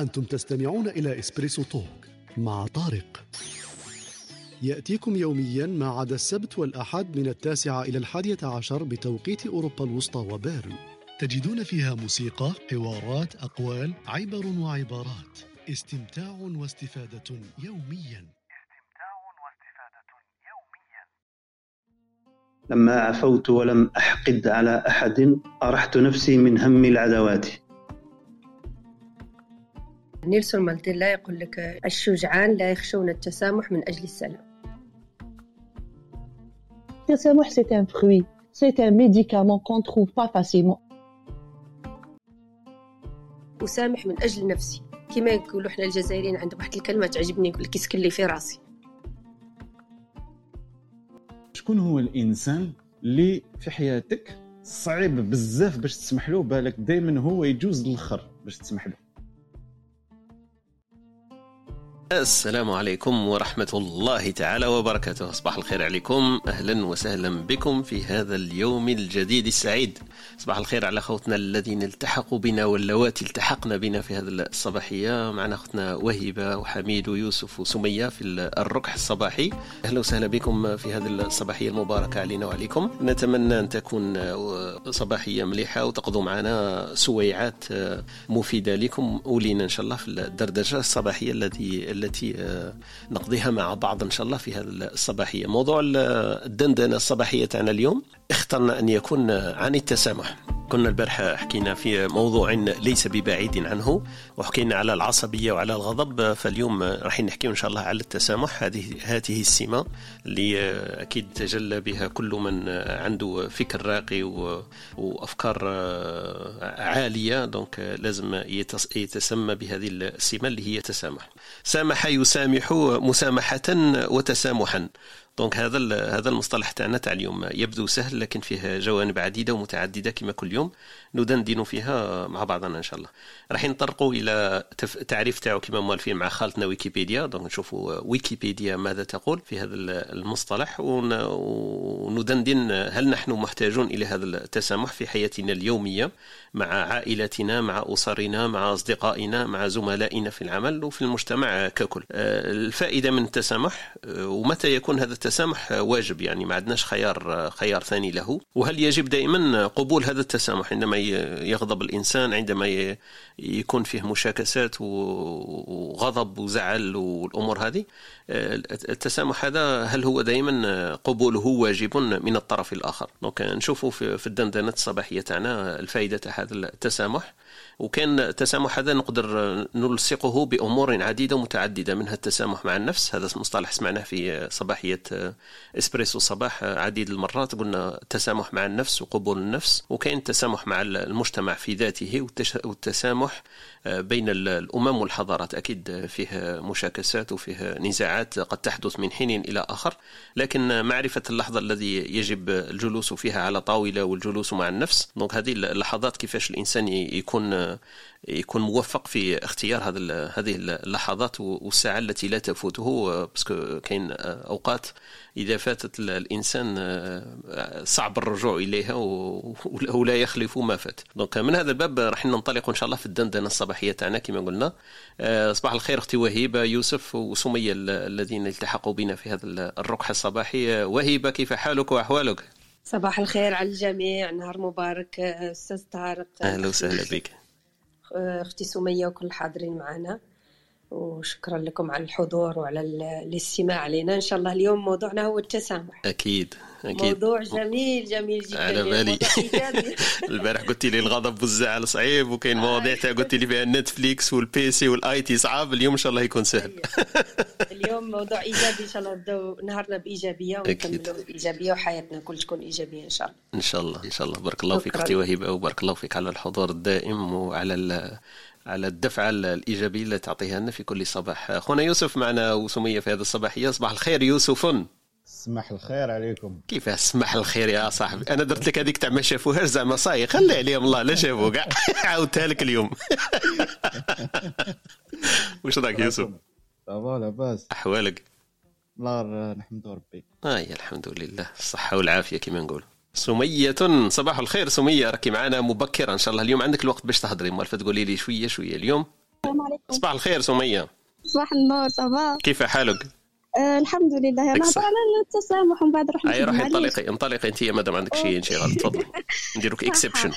أنتم تستمعون إلى إسبريسو توك مع طارق. يأتيكم يوميا ما عدا السبت والأحد من التاسعة إلى الحادية عشر بتوقيت أوروبا الوسطى وبيرن. تجدون فيها موسيقى، حوارات، أقوال، عبر وعبارات. استمتاع واستفادة يوميا. لما عفوت ولم أحقد على أحد. أرحت نفسي من هم العداوات. نيلسون مانديلا يقول لك الشجعان لا يخشون التسامح من أجل السلام. التسامح c'est un fruit, c'est un médicament qu'on trouve pas facilement. أسامح من أجل نفسي. كما يقولوا إحنا الجزائريين عندهم واحد الكلمة تعجبني يقول لك يسكن لي في راسي. شكون هو الإنسان اللي في حياتك صعيب بزاف باش تسمح له؟ بالك دائما هو يجوز الآخر باش تسمح له. السلام عليكم ورحمة الله تعالى وبركاته. صباح الخير عليكم. أهلا وسهلا بكم في هذا اليوم الجديد السعيد. صباح الخير على خوتنا الذين التحقوا بنا واللواتي التحقنا بنا في هذه الصباحية. معنا أختنا وهبة وحميد ويوسف وسمية في الركح الصباحي. أهلا وسهلا بكم في هذه الصباحية المباركة علينا وعليكم. نتمنى أن تكون صباحية مليحة وتقضوا معنا سويعات مفيدة لكم. ولينا إن شاء الله في الدردشة الصباحية التي التي نقضيها مع بعض إن شاء الله في هذه الصباحية. موضوع الدندنة الصباحية تاعنا اليوم. اخترنا أن يكون عن التسامح. كنا البارحة حكينا في موضوع ليس ببعيد عنه وحكينا على العصبية وعلى الغضب فاليوم راح نحكي إن شاء الله على التسامح. هذه هذه السمة اللي أكيد تحلى بها كل من عنده فكر راقي وأفكار عالية. donc لازم يتسمى بهذه السمة اللي هي تسامح. سامح يسامح مسامحة وتسامحا. donc هذا هذا المصطلح تاعنا تاع اليوم يبدو سهل لكن فيه جوانب عديدة ومتعددة كما كل يوم. ندندن فيها مع بعضنا إن شاء الله. راح نطرقوا إلى تعريف تاعو كما موالفين مع خالتنا ويكيبيديا. donc نشوفوا ويكيبيديا ماذا تقول في هذا المصطلح. وندندن هل نحن محتاجون إلى هذا التسامح في حياتنا اليومية مع عائلتنا مع أسرنا مع أصدقائنا مع زملائنا في العمل وفي المجتمع ككل. الفائدة من التسامح ومتى يكون هذا التسامح واجب؟ يعني ما عندناش خيار خيار ثاني له. وهل يجب دائما قبول هذا التسامح؟ عندما يغضب الإنسان عندما يكون فيه مشاكسات وغضب وزعل والأمور هذه. التسامح هذا هل هو دائما قبوله واجب من الطرف الآخر؟ دونك نشوفوا في الدندنة الصباحية تاعنا الفائدة تاع هذا التسامح. وكان التسامح هذا نقدر نلصقه بأمور عديدة متعدده منها التسامح مع النفس هذا مصطلح سمعناه في صباحية إسبريسو الصباح عديد المرات قلنا التسامح مع النفس وقبول النفس وكاين التسامح مع المجتمع في ذاته والتسامح بين الأمم والحضارات. أكيد فيه مشاكسات وفيه نزاعات قد تحدث من حين إلى آخر لكن معرفة اللحظة الذي يجب الجلوس فيها على طاولة والجلوس مع النفس donc هذه اللحظات كيفاش الإنسان يكون يكون موفق في اختيار هذه هذه اللحظات والساعة التي لا تفوته parce que كاين أوقات إذا فاتت الإنسان صعب الرجوع إليها ولا يخلف ما فات. دونك من هذا الباب راح ننطلق إن شاء الله في الدندنة الصباحية تاعنا كما قلنا. صباح الخير أختي وهيبة يوسف وسمية الذين التحقوا بنا في هذا الركحه الصباحيه وهيبة كيف حالك وأحوالك؟ صباح الخير على الجميع. نهار مبارك أستاذ طارق. أهلا وسهلا بك. أختي سمية وكل الحاضرين معنا. وشكرا لكم على الحضور وعلى الاستماع علينا إن شاء الله اليوم موضوعنا هو التسامح. أكيد أكيد. موضوع جميل جميل جدا. على بالي. البارح قلت لي الغضب والزعل صعيب وكاين مواضيع تاع قلت لي فيها Netflix وال PC وال IT صعب اليوم إن شاء الله يكون سهل. اليوم موضوع إيجابي. إن شاء الله نبداو نهارنا بإيجابية ونكملوا بإيجابية وحياتنا كل تكون إيجابية إن شاء الله. إن شاء الله إن شاء الله. بارك الله فيك أختي وهبه وبارك الله فيك على الحضور الدائم وعلى على الدفعة الإيجابية اللي تعطيها لنا في كل صباح. أخونا يوسف معنا وسمية في هذه الصباحية صباح الخير يوسف. صباح الخير عليكم. كيف سمح الخير يا صاحبي؟ أنا درت لك هذيك تاع ما شافوهاش زعما صاي خلي عليهم الله لا شافوا كاع. عاودتها لك اليوم. واش راك يوسف؟ صافا لاباس. أحوالك؟ الله نحمد ربي. اي الحمد لله. الصحه والعافية كما نقول سمية صباح الخير سمية راكي معنا مبكرة إن شاء الله اليوم. عندك الوقت باش تهضري مالفة تقولي لي شوية شوية اليوم. السلام عليكم. صباح الخير سمية. صباح النور صباح. كيف حالك؟ آه الحمد لله. نهضر. على التسامح ومن بعد روحي. انطلقي انطلقي أنت مادام عندك شي شي غلط. تفضل. نديروك exception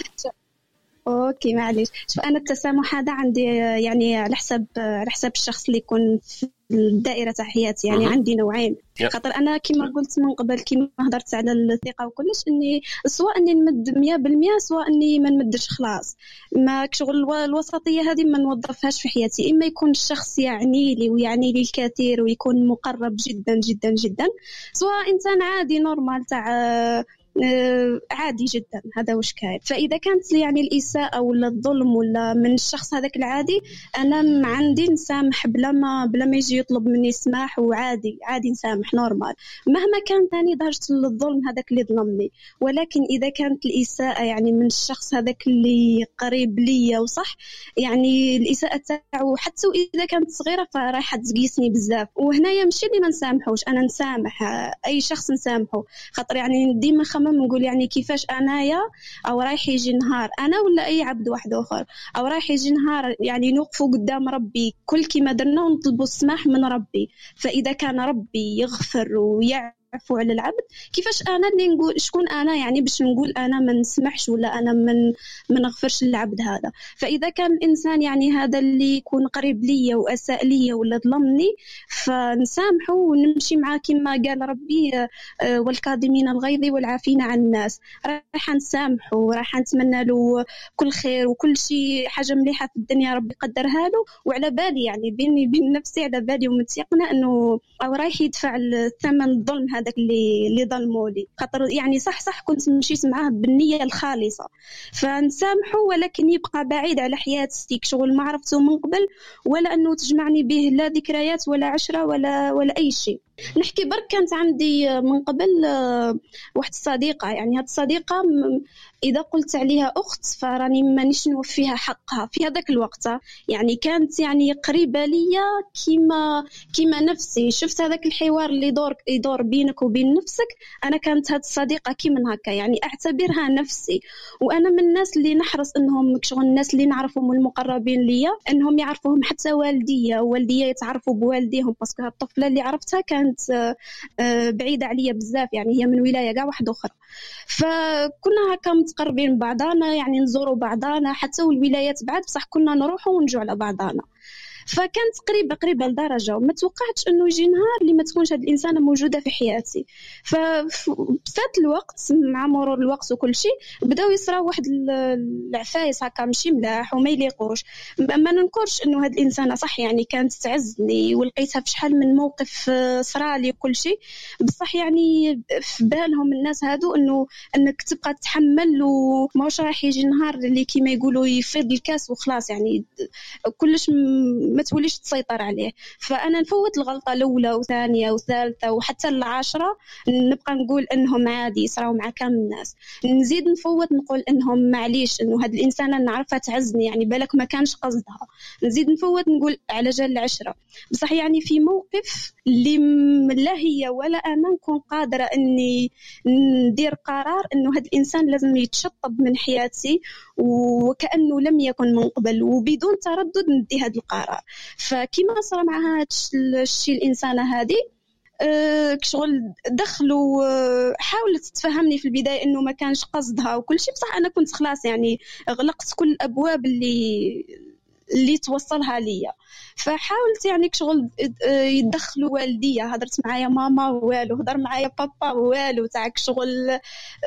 OK معليش. شوف أنا التسامح هذا عندي يعني على حسب آه، على حسب الشخص اللي يكون في الدائره تاع حياتي يعني. عندي نوعين. خاطر أنا كما قلت من قبل كما هضرت على الثقة وكلش إني سواء إني نمد 100% سواء إني ما نمدش خلاص. ما شغل الو- الوسطية هذه ما نوظفهاش في حياتي. إما يكون الشخص يعني لي ويعني لي الكثير ويكون مقرب جدا جدا جدا. سواء إنسان عادي normal تاع عادي جدا. هذا وش كاين فإذا كانت يعني الإساءة ولا الظلم ولا من الشخص هذاك العادي أنا عندي نسامح بلا ما بلا ما يجي يطلب مني سماح وعادي عادي نسامح normal. مهما كان ثاني درجه الظلم هذاك اللي ظلمني. ولكن إذا كانت الإساءة يعني من الشخص هذاك اللي قريب ليا وصح يعني الإساءة تاعو حتى واذا كانت صغيرة فرايحه تقيسني بزاف. وهنايا ماشي اللي ما نسامحوش. أنا نسامح آه، أي شخص نسامحه خاطر يعني ديما نخمم نقول يعني كيفاش أنايا أو رايح يجي نهار أنا ولا أي عبد واحد آخر؟ أو رايح يجي نهار يعني نوقفوا قدام ربي كل كيما درنا ونطلبوا السماح من ربي. فإذا كان ربي يغفر ويعفو على العبد. كيفاش أنا اللي نقول شكون أنا يعني باش نقول أنا ما نسمحش ولا أنا من ما نغفرش للعبد هذا. فإذا كان الإنسان يعني هذا اللي يكون قريب ليا وأساء ليا ولا ظلمني فنسامحه ونمشي معاه كما قال ربي آه، والكاظمين الغيظ والعافين عن الناس. راح نسامحه وراح نتمنى له كل خير وكل شيء حاجة مليحة في الدنيا ربي قدرها له. وعلى بالي يعني بيني وبين نفسي على بالي ومتيقنة إنه رايح يدفع الثمن الظلم هذاك اللي اللي ظلموا لي. خاطر يعني صح صح كنت مشيت معاه بالنية الخالصة. فنسامحه ولكن يبقى بعيد على حياتي شغل ما عرفته من قبل ولا أنه تجمعني به لا ذكريات ولا عشرة ولا ولا أي شيء. نحكي برك كانت عندي من قبل آه، واحد الصديقه يعني هاد الصديقة إذا قلت عليها أخت فراني مانيش نوفيها حقها في هذاك الوقت. يعني كانت يعني قريبة ليا كيما كيما نفسي. شفت هذاك الحوار اللي يدور يدور بينك وبين نفسك؟ أنا كانت هاد الصديقة كيما هكا. يعني أعتبرها نفسي. وأنا من الناس اللي نحرص إنهم شغل الناس اللي نعرفهم والمقربين ليا إنهم يعرفوهم حتى والديا. ووالديا يتعرفوا بوالديهم باسكو الطفلة اللي عرفتها كانت آه، بعيدة عليا بزاف. يعني هي من ولاية كاع واحدة أخرى. فكنا هكا متقربين بعضانا يعني نزوروا بعضانا حتى والولايات بعد بصح كنا نروحوا ونجوا على بعضانا فكانت قريبه قريبة لدرجة وما توقعتش إنه يجي نهار اللي ما تكونش هذه الإنسانة موجودة في حياتي. ففات الوقت مع مرور الوقت وكل شيء بداو يصراو واحد ال- العفايس هكا ماشي ملاح وما يليقوش. ما ننكرش إنه هذه الإنسانة صح يعني كانت تعزني ولقيتها في شحال من موقف آه، صرالي وكل شيء. بصح يعني في بالهم الناس هادو إنه إنك تبقى تتحمل وماش راح يجي نهار اللي كيما يقولوا يفيض الكاس وخلاص يعني. كلش ما توليش تسيطر عليه. فأنا نفوت الغلطة الأولى وثانية وثالثة وحتى العاشرة نبقى نقول إنهم عادي يصراو مع كامل الناس. نزيد نفوت نقول إنهم معليش إنه هاد الإنسانة نعرفها تعزني يعني بالك ما كانش قصدها. نزيد نفوت نقول على جال العشره بصح يعني في موقف اللي لا هي ولا أنا نكون قادرة إني ندير قرار إنه هذا الإنسان لازم يتشطب من حياتي وكأنه لم يكن من قبل وبدون تردد ندي هذا القرار. فكما صار مع هذا الشيء الإنسانة هذه أه، شغل دخلوا أه، حاولت تفهمني في البداية إنه ما كانش قصدها وكل شيء بصح أنا كنت خلاص يعني غلقت كل الأبواب اللي اللي توصلها ليا. فحاولت يعني شغل أه، يدخلوا والديا هضرت معايا ماما والو هضر معايا بابا والو تاعك شغل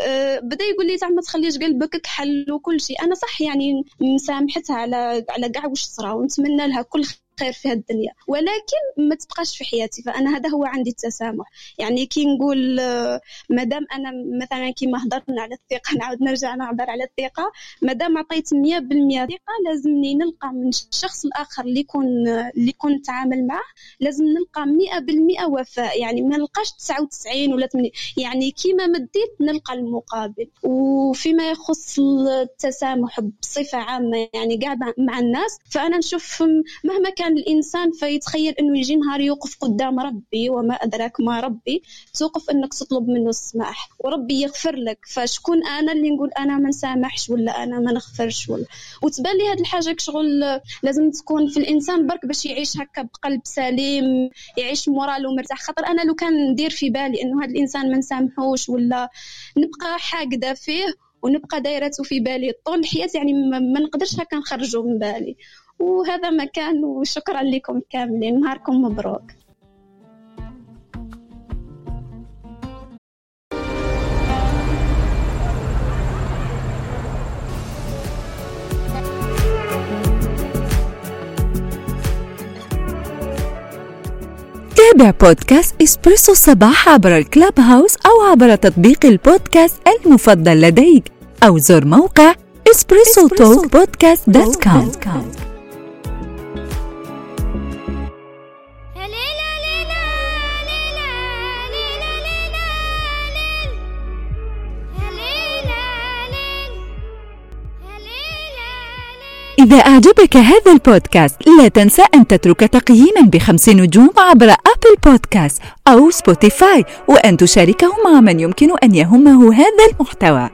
أه، بدا يقول لي زعما ما تخليش قلبك كحل وكل شيء. أنا صح يعني مسامحتها على على كاع واش صرا ونتمنى لها كل خير في هذه الدنيا ولكن ما تبقاش في حياتي فأنا هذا هو عندي التسامح. يعني كي نقول آه، مادام أنا مثلا كيما هضرنا على الثقة نعاود نرجع نهضر على الثقة مادام عطيت 100% ثقة لازمني نلقى من الشخص الآخر اللي يكون اللي كنت نتعامل معه لازم نلقى 100% وفاء. يعني ما نلقاش 99 ولا 80 يعني كيما مديت نلقى المقابل. وفيما يخص التسامح بصفة عامة يعني قاعد مع الناس فأنا نشوف مهما كان كان الإنسان فيتخيل أنه يجي نهار يوقف قدام ربي وما أدراك ما ربي توقف أنك تطلب منه السماح وربي يغفر لك. فشكون أنا اللي نقول أنا ما نسامحش ولا أنا ما نغفرش ولا؟ وتبان لي هاد الحاجة شغل لازم تكون في الإنسان برك باش يعيش هكا بقلب سليم يعيش مورالو مرتاح خاطر أنا لو كان ندير في بالي أنه هاد الإنسان ما نسامحوش ولا نبقى حاقدة فيه ونبقى دايرته في بالي طول الحياة يعني ما نقدرش هكا نخرجه من بالي. وهذا ما كان وشكرا لكم كاملين. نهاركم مبروك. تابع بودكاست إسبريسو الصباح عبر الكلاب هاوس أو عبر تطبيق البودكاست المفضل لديك أو زر موقع إسبريسو توك بودكاست دوت كوم. إذا أعجبك هذا البودكاست لا تنسى أن تترك تقييما بخمس نجوم عبر أبل بودكاست أو سبوتيفاي وأن تشاركه مع من يمكن أن يهمه هذا المحتوى.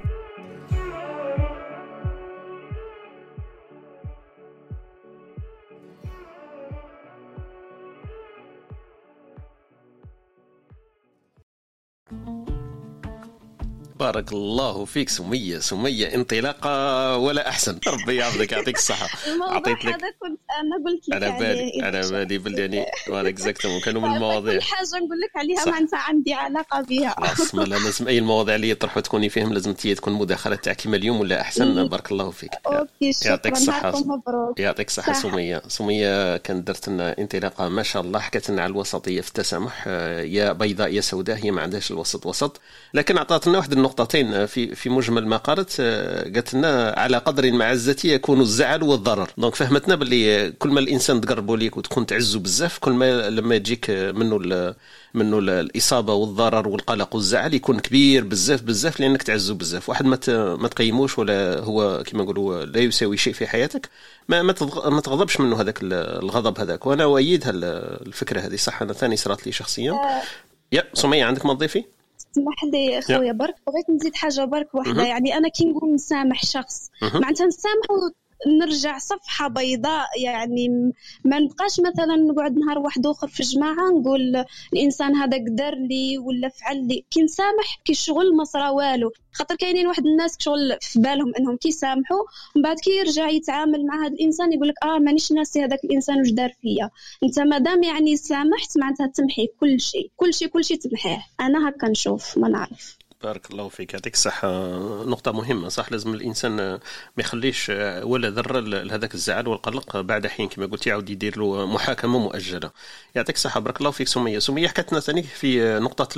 بارك الله فيك. سمية سمية انطلاقة ولا أحسن. ربي يعافيك يعطيك الصحة. الموضوع أعطيت لك هذا كنت أنا قلت لك على بالي على بالي بل يعني وأنا exactement كانوا من المواضيع. كل حاجة نقول لك عليها انت عندي علاقة بها. خلاص ما لا لازم أي المواضيع اللي يطرحوا تكوني فيهم لازم تكون مداخلة تاع كيما اليوم ولا أحسن. بارك الله فيك. OK شكرا. يعطيك مبروك. يعطيك الصحة صح. سمية. سمية كانت درت لنا انطلاقة ما شاء الله. حكت لنا على الوسطية في التسامح. آه، يا بيضاء يا سوداء هي ما عندهاش الوسط وسط. لكن أعطت لنا واحد النقطتين آه، في في مجمل ما قالت آه، قالت لنا على قدر المعزة يكون الزعل والضرر. دونك فهمتنا باللي كل ما الإنسان تقربوا ليك وتكون تعزه بزاف كل ما لما يجيك آه، منه منه ال- الإصابة والضرر والقلق والزعل يكون كبير بزاف بزاف لأنك تعزه بزاف. واحد ما ما تقيموش ولا هو كما نقولوا لا يساوي شيء في حياتك ما ما تغضبش منه هذاك ال- الغضب هذاك. وأنا اؤيد الفكرة هذه. صح أنا ثاني صارت لي شخصيا. يا سمية عندك ما تضيفي؟ اسمح لي خويا برك بغيت نزيد حاجة برك واحدة. يعني أنا كي نقول نسامح شخص. معناتها نسامحه نرجع صفحة بيضاء يعني ما نبقاش مثلا نقعد نهار واحد اخر في جماعة نقول الإنسان هذا قدر لي ولا فعل لي. كي نسامح كي شغل ما صرا والو. خاطر كاينين واحد الناس شغل في بالهم إنهم كي يسامحوا ومن بعد كي يرجع يتعامل مع هذا الإنسان يقول لك آه مانيش ناسي هذاك الإنسان واش دار فيا. أنت مادام يعني سامحت معناتها تمحي كل شيء كل شيء كل شيء تمحيه. أنا هكا نشوف ما نعرف. بارك الله فيك. يعطيك الصحة. نقطة مهمة صح؟ لازم الإنسان ما يخليش ولا ذرة لهذاك الزعل والقلق بعد حين كما قلت يعاود يدير له محاكمة مؤجلة. يعطيك الصحة. بارك الله فيك سمية. سمية حكت لنا ثاني في نقطة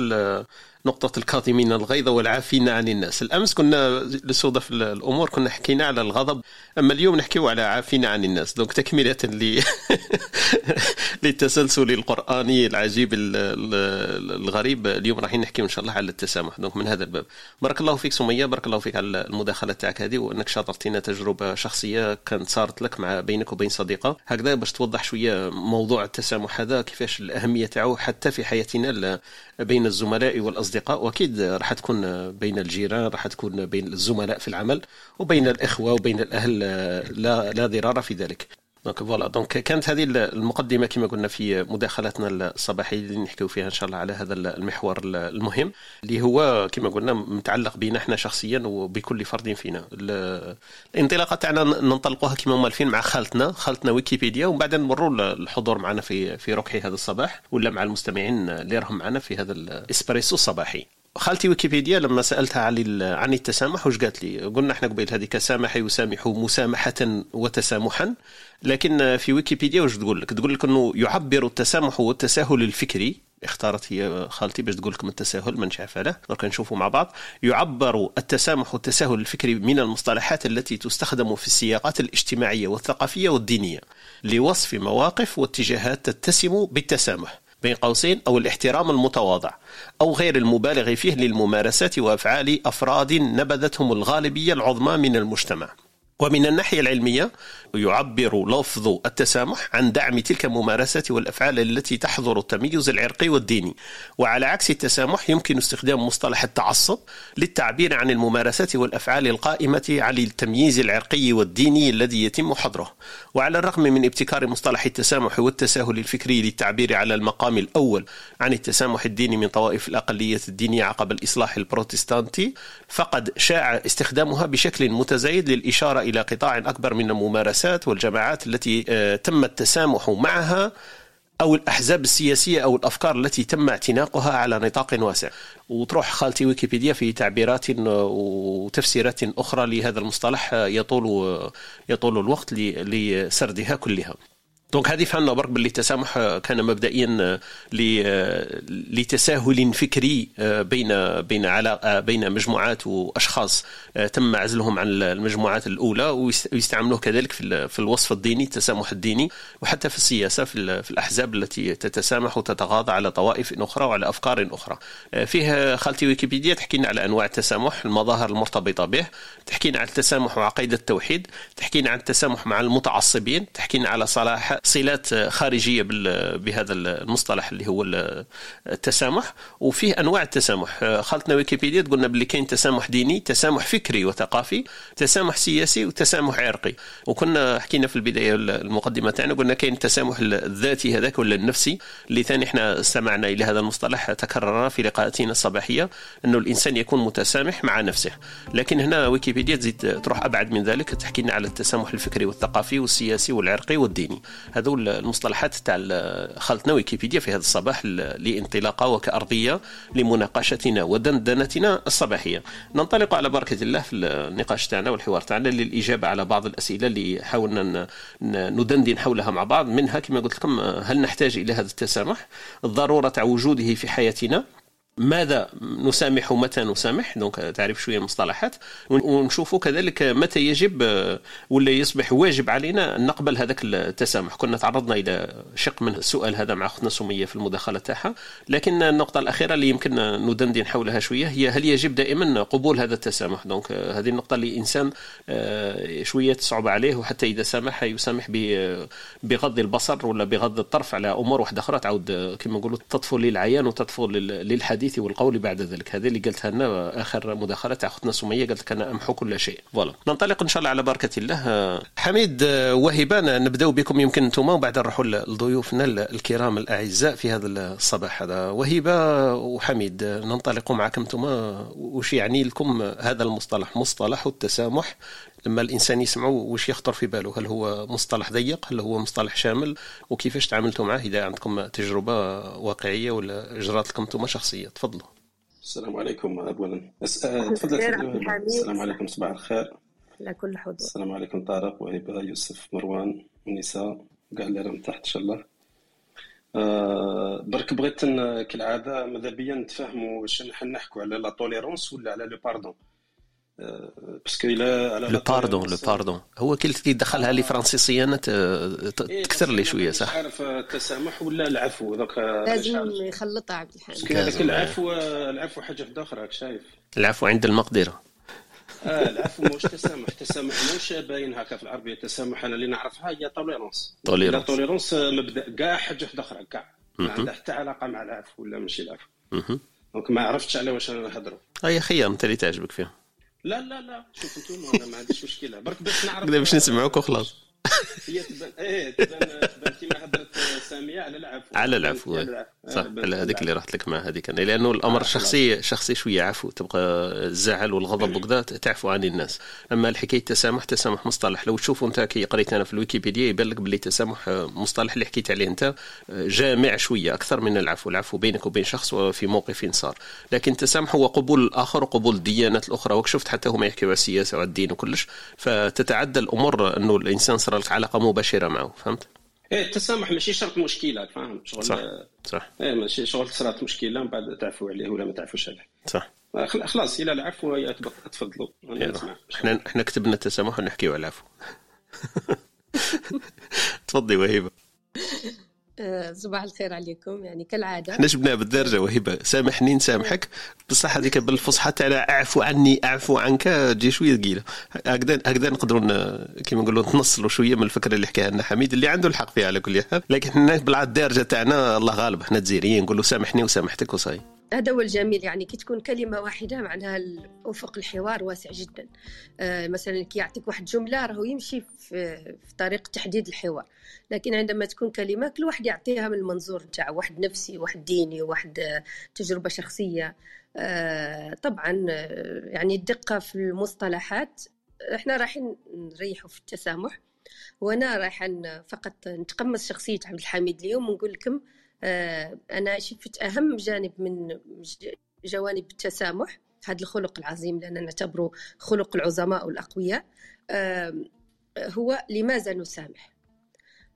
نقطة الكاظمين الغيظ والعافين عن الناس. الأمس كنا لصدف الأمور كنا حكينا على الغضب أما اليوم نحكيو على عافين عن الناس. donc تكملة ل للتسلسل القرآني العجيب ال- ال- الغريب. اليوم راح نحكي إن شاء الله على التسامح. donc من هذا الباب. بارك الله فيك سمية بارك الله فيك على المداخلة تاعك هذه وأنك شاركتينا تجربة شخصية كانت صارت لك مع بينك وبين صديقة. هكذا باش توضح شوية موضوع التسامح هذا كيفاش الأهمية تاعو حتى في حياتنا بين الزملاء والأصدقاء. وأكيد راح تكون بين الجيران راح تكون بين الزملاء في العمل وبين الإخوة وبين الأهل لا لا ضرار في ذلك. donc voilà. donc كانت هذه المقدمة كما قلنا في مداخلتنا الصباحية اللي نحكيو فيها إن شاء الله على هذا المحور المهم اللي هو كما قلنا متعلق بنا إحنا شخصيا وبكل فرد فينا. ال- الانطلاقة تاعنا ننطلقوها كما مالفين مع خالتنا خالتنا ويكيبيديا ومن بعد نمروا الحضور معنا في في ركحي هذا الصباح ولا مع المستمعين اللي راهم معنا في هذا الاسبريسو الصباحي. خالتي ويكيبيديا لما سألتها عن عن التسامح وش قالت لي؟ قلنا إحنا قبيل هذيك سامح يسامح مسامحة وتسامحا. لكن في ويكيبيديا وش تقول لك؟ تقول لك إنه يعبر التسامح والتساهل الفكري اختارت هي خالتي باش تقول لكم التساهل ما نعرف له درك نشوفوا مع بعض. يعبر التسامح والتساهل الفكري من المصطلحات التي تستخدم في السياقات الاجتماعية والثقافية والدينية لوصف مواقف واتجاهات تتسم بالتسامح بين قوسين أو الاحترام المتواضع أو غير المبالغ فيه للممارسات وأفعال أفراد نبذتهم الغالبية العظمى من المجتمع. ومن الناحية العلمية يعبر لفظ التسامح عن دعم تلك الممارسات والأفعال التي تحظر التميز العرقي والديني. وعلى عكس التسامح يمكن استخدام مصطلح التعصب للتعبير عن الممارسات والأفعال القائمة على التمييز العرقي والديني الذي يتم حظره. وعلى الرغم من ابتكار مصطلح التسامح والتساهل الفكري للتعبير على المقام الأول عن التسامح الديني من طوائف الأقلية الدينية عقب الإصلاح البروتستانتي فقد شاع استخدامها بشكل متزايد للإشارة إلى قطاع أكبر من الممارسات والجماعات التي آه، تم التسامح معها أو الأحزاب السياسية أو الأفكار التي تم اعتناقها على نطاق واسع. وتروح خالتي ويكيبيديا في تعبيرات وتفسيرات أخرى لهذا المصطلح آه، يطول يطول الوقت لسردها كلها. دونك هذه فهمنا برك باللي التسامح آه، كان مبدئيا آه، آه، لتساهل فكري بين بين على بين مجموعات وأشخاص. تم عزلهم عن المجموعات الأولى ويستعملوه كذلك في الوصف الديني التسامح الديني وحتى في السياسة في, الأحزاب التي تتسامح وتتغاضى على طوائف أخرى وعلى أفكار أخرى. فيه خالتي ويكيبيديا تحكينا على أنواع التسامح المظاهر المرتبطة به تحكينا على التسامح وعقيدة التوحيد تحكينا عن التسامح مع المتعصبين تحكينا على صلاح صلات خارجية بهذا المصطلح اللي هو التسامح وفيه أنواع التسامح. خالتنا ويكيبيديا تقولنا باللي كاين تسامح ديني تسامح فكري وثقافي تسامح سياسي وتسامح عرقي. وكنا حكينا في البداية المقدمة تاعنا قلنا كاين التسامح الذاتي هذاك ولا النفسي اللي ثاني إحنا استمعنا إلى هذا المصطلح تكرر في لقاءاتنا الصباحية إنه الإنسان يكون متسامح مع نفسه. لكن هنا ويكيبيديا تزيد تروح أبعد من ذلك تحكي لنا على التسامح الفكري والثقافي والسياسي والعرقي والديني. هذو المصطلحات تاع خالتنا ويكيبيديا في هذا الصباح لانطلاقة وكأرضية لمناقشتنا ودندنتنا الصباحية. ننطلق على بركة الله في النقاش تاعنا والحوار تاعنا للإجابة على بعض الأسئلة اللي حاولنا ندندن حولها مع بعض. منها كما قلت لكم هل نحتاج إلى هذا التسامح؟ ضروره وجوده في حياتنا؟ ماذا نسامح ومتى نسامح؟ donc تعرف شوية المصطلحات. ونشوفوا كذلك متى يجب ولا يصبح واجب علينا أن نقبل هذاك التسامح. كنا تعرضنا إلى شق من السؤال هذا مع أختنا سمية في المداخلة تاعها. لكن النقطة الأخيرة اللي يمكن ندندن حولها شوية هي هل يجب دائما قبول هذا التسامح؟ donc هذه النقطة اللي الانسان آه، شوية تصعب عليه وحتى إذا سامح يسامح بغض البصر ولا بغض الطرف على أمور واحدة أخرى. تعود كما نقولوا تطفو للعيان وتطفو للحديث. الحديث والقول بعد ذلك. هذه اللي قلتها لنا آخر مداخلة تاع أختنا سمية قالت لك أنا أمحو كل شيء. voilà. ننطلق إن شاء الله على بركه الله. حميد وهبان نبداو بكم يمكن أنتم وبعد نروحوا لضيوفنا الكرام الأعزاء في هذا الصباح هذا. وهبة وحميد ننطلق معكم أنتم وش يعني لكم هذا المصطلح؟ مصطلح التسامح. لما الإنسان يسمعه وش يخطر في باله هل هو مصطلح ضيق هل هو مصطلح شامل وكيفاش تعاملتوا معه إذا عندكم تجربة واقعية ولا اجرات لكم أنتم شخصية. تفضلوا. السلام عليكم اولا. تفضل السلام عليكم صباح الخير. على كل حضور. السلام عليكم طارق وهبة يوسف مروان ونساء كاع اللي راهم تحت إن شاء الله. أه برك بغيت كالعادة ماذا بيا نتفاهموا واش نحكوا على la tolérance ولا على le pardon parce que là le pardon le pardon هو كي دخلها لي فرنسيس يا تكثر لي شوية صح؟ عارف التسامح ولا العفو دوك لازم يخلطها عبد الحميد هذاك العفو العفو حاجة أخرى راك شايف. العفو عند المقدرة. آه العفو مش تسامح. التسامح مش باين هكا في العربية التسامح أنا اللي نعرفها هي tolérance tolérance tolérance مبدأ كاع حاجة أخرى كاع. ما عندها حتى علاقة مع العفو ولا ماشي العفو. donc ما عرفتش على واش نهضروا. اي خير انت اللي تعجبك فيهم لا لا لا. شوف أنتم أنا ما عنديش مشكلة. برك باش نعرف باش نسمعوك وخلاص هي تبان إيه تبان تبان كيما هضرت سامية على العفو. على العفو صح على هذيك اللي رحت لك مع هذيك. لأنه الأمر شخصي شخصي شوية عفو تبقى الزعل والغضب وكذا تعفو عن الناس. أما الحكاية التسامح تسامح مصطلح. لو تشوفوا أنت كي قريت أنا في الويكيبيديا يبان لك باللي التسامح مصطلح اللي حكيت عليه أنت جامع شوية أكثر من العفو. العفو بينك وبين شخص وفي موقف صار. لكن التسامح هو قبول الآخر وقبول الديانات الأخرى. وشفت حتى هما يحكيوا على السياسة وعلى الدين وكلش. فتتعدى الأمور إنه الإنسان صار لك علاقة مباشرة معه فهمت؟ إيه التسامح ماشي شرط مشكلة فاهم؟ شغل صح صح. إيه ماشي شغل صارت مشكلة من بعد تعفو عليه ولا ما تعفوش عليه. صح. خلاص إلى العفو تفضلوا. إحنا إحنا كتبنا التسامح ونحكيو على العفو. تفضلي وهيبة. آه، صباح الخير عليكم. يعني كالعادة. إحنا جبناها بالدرجة وهبه سامحني نسامحك. بصح هذيك بالفصحى تاع أعفو عني أعفو عنك تجي شوية ثقيلة. هكذا هكذا نقدروا كيما نقولوا نتنصلوا شوية من الفكرة اللي حكاها لنا حميد اللي عنده الحق فيها على كل حال. لكن إحنا بالدارجه تاعنا الله غالب إحنا تزيريين نقولوا سامحني وسامحتك وصاي. هذا هو الجميل يعني كي تكون كلمة واحدة معناها أفق الحوار واسع جدا. آه مثلا كي يعطيك واحد جملة راهو يمشي في, طريق تحديد الحوار. لكن عندما تكون كلمة كل واحد يعطيها من المنظور نتاعو واحد نفسي واحد ديني واحد تجربة شخصية. آه طبعا آه، يعني الدقة في المصطلحات إحنا رايحين نريحوا في التسامح. وأنا رايحه فقط نتقمص شخصية عبد الحميد اليوم ونقول لكم آه، أنا شفت أهم جانب من جوانب التسامح هذا الخلق العظيم لأننا نعتبره خلق العظماء والأقوياء هو لماذا نسامح؟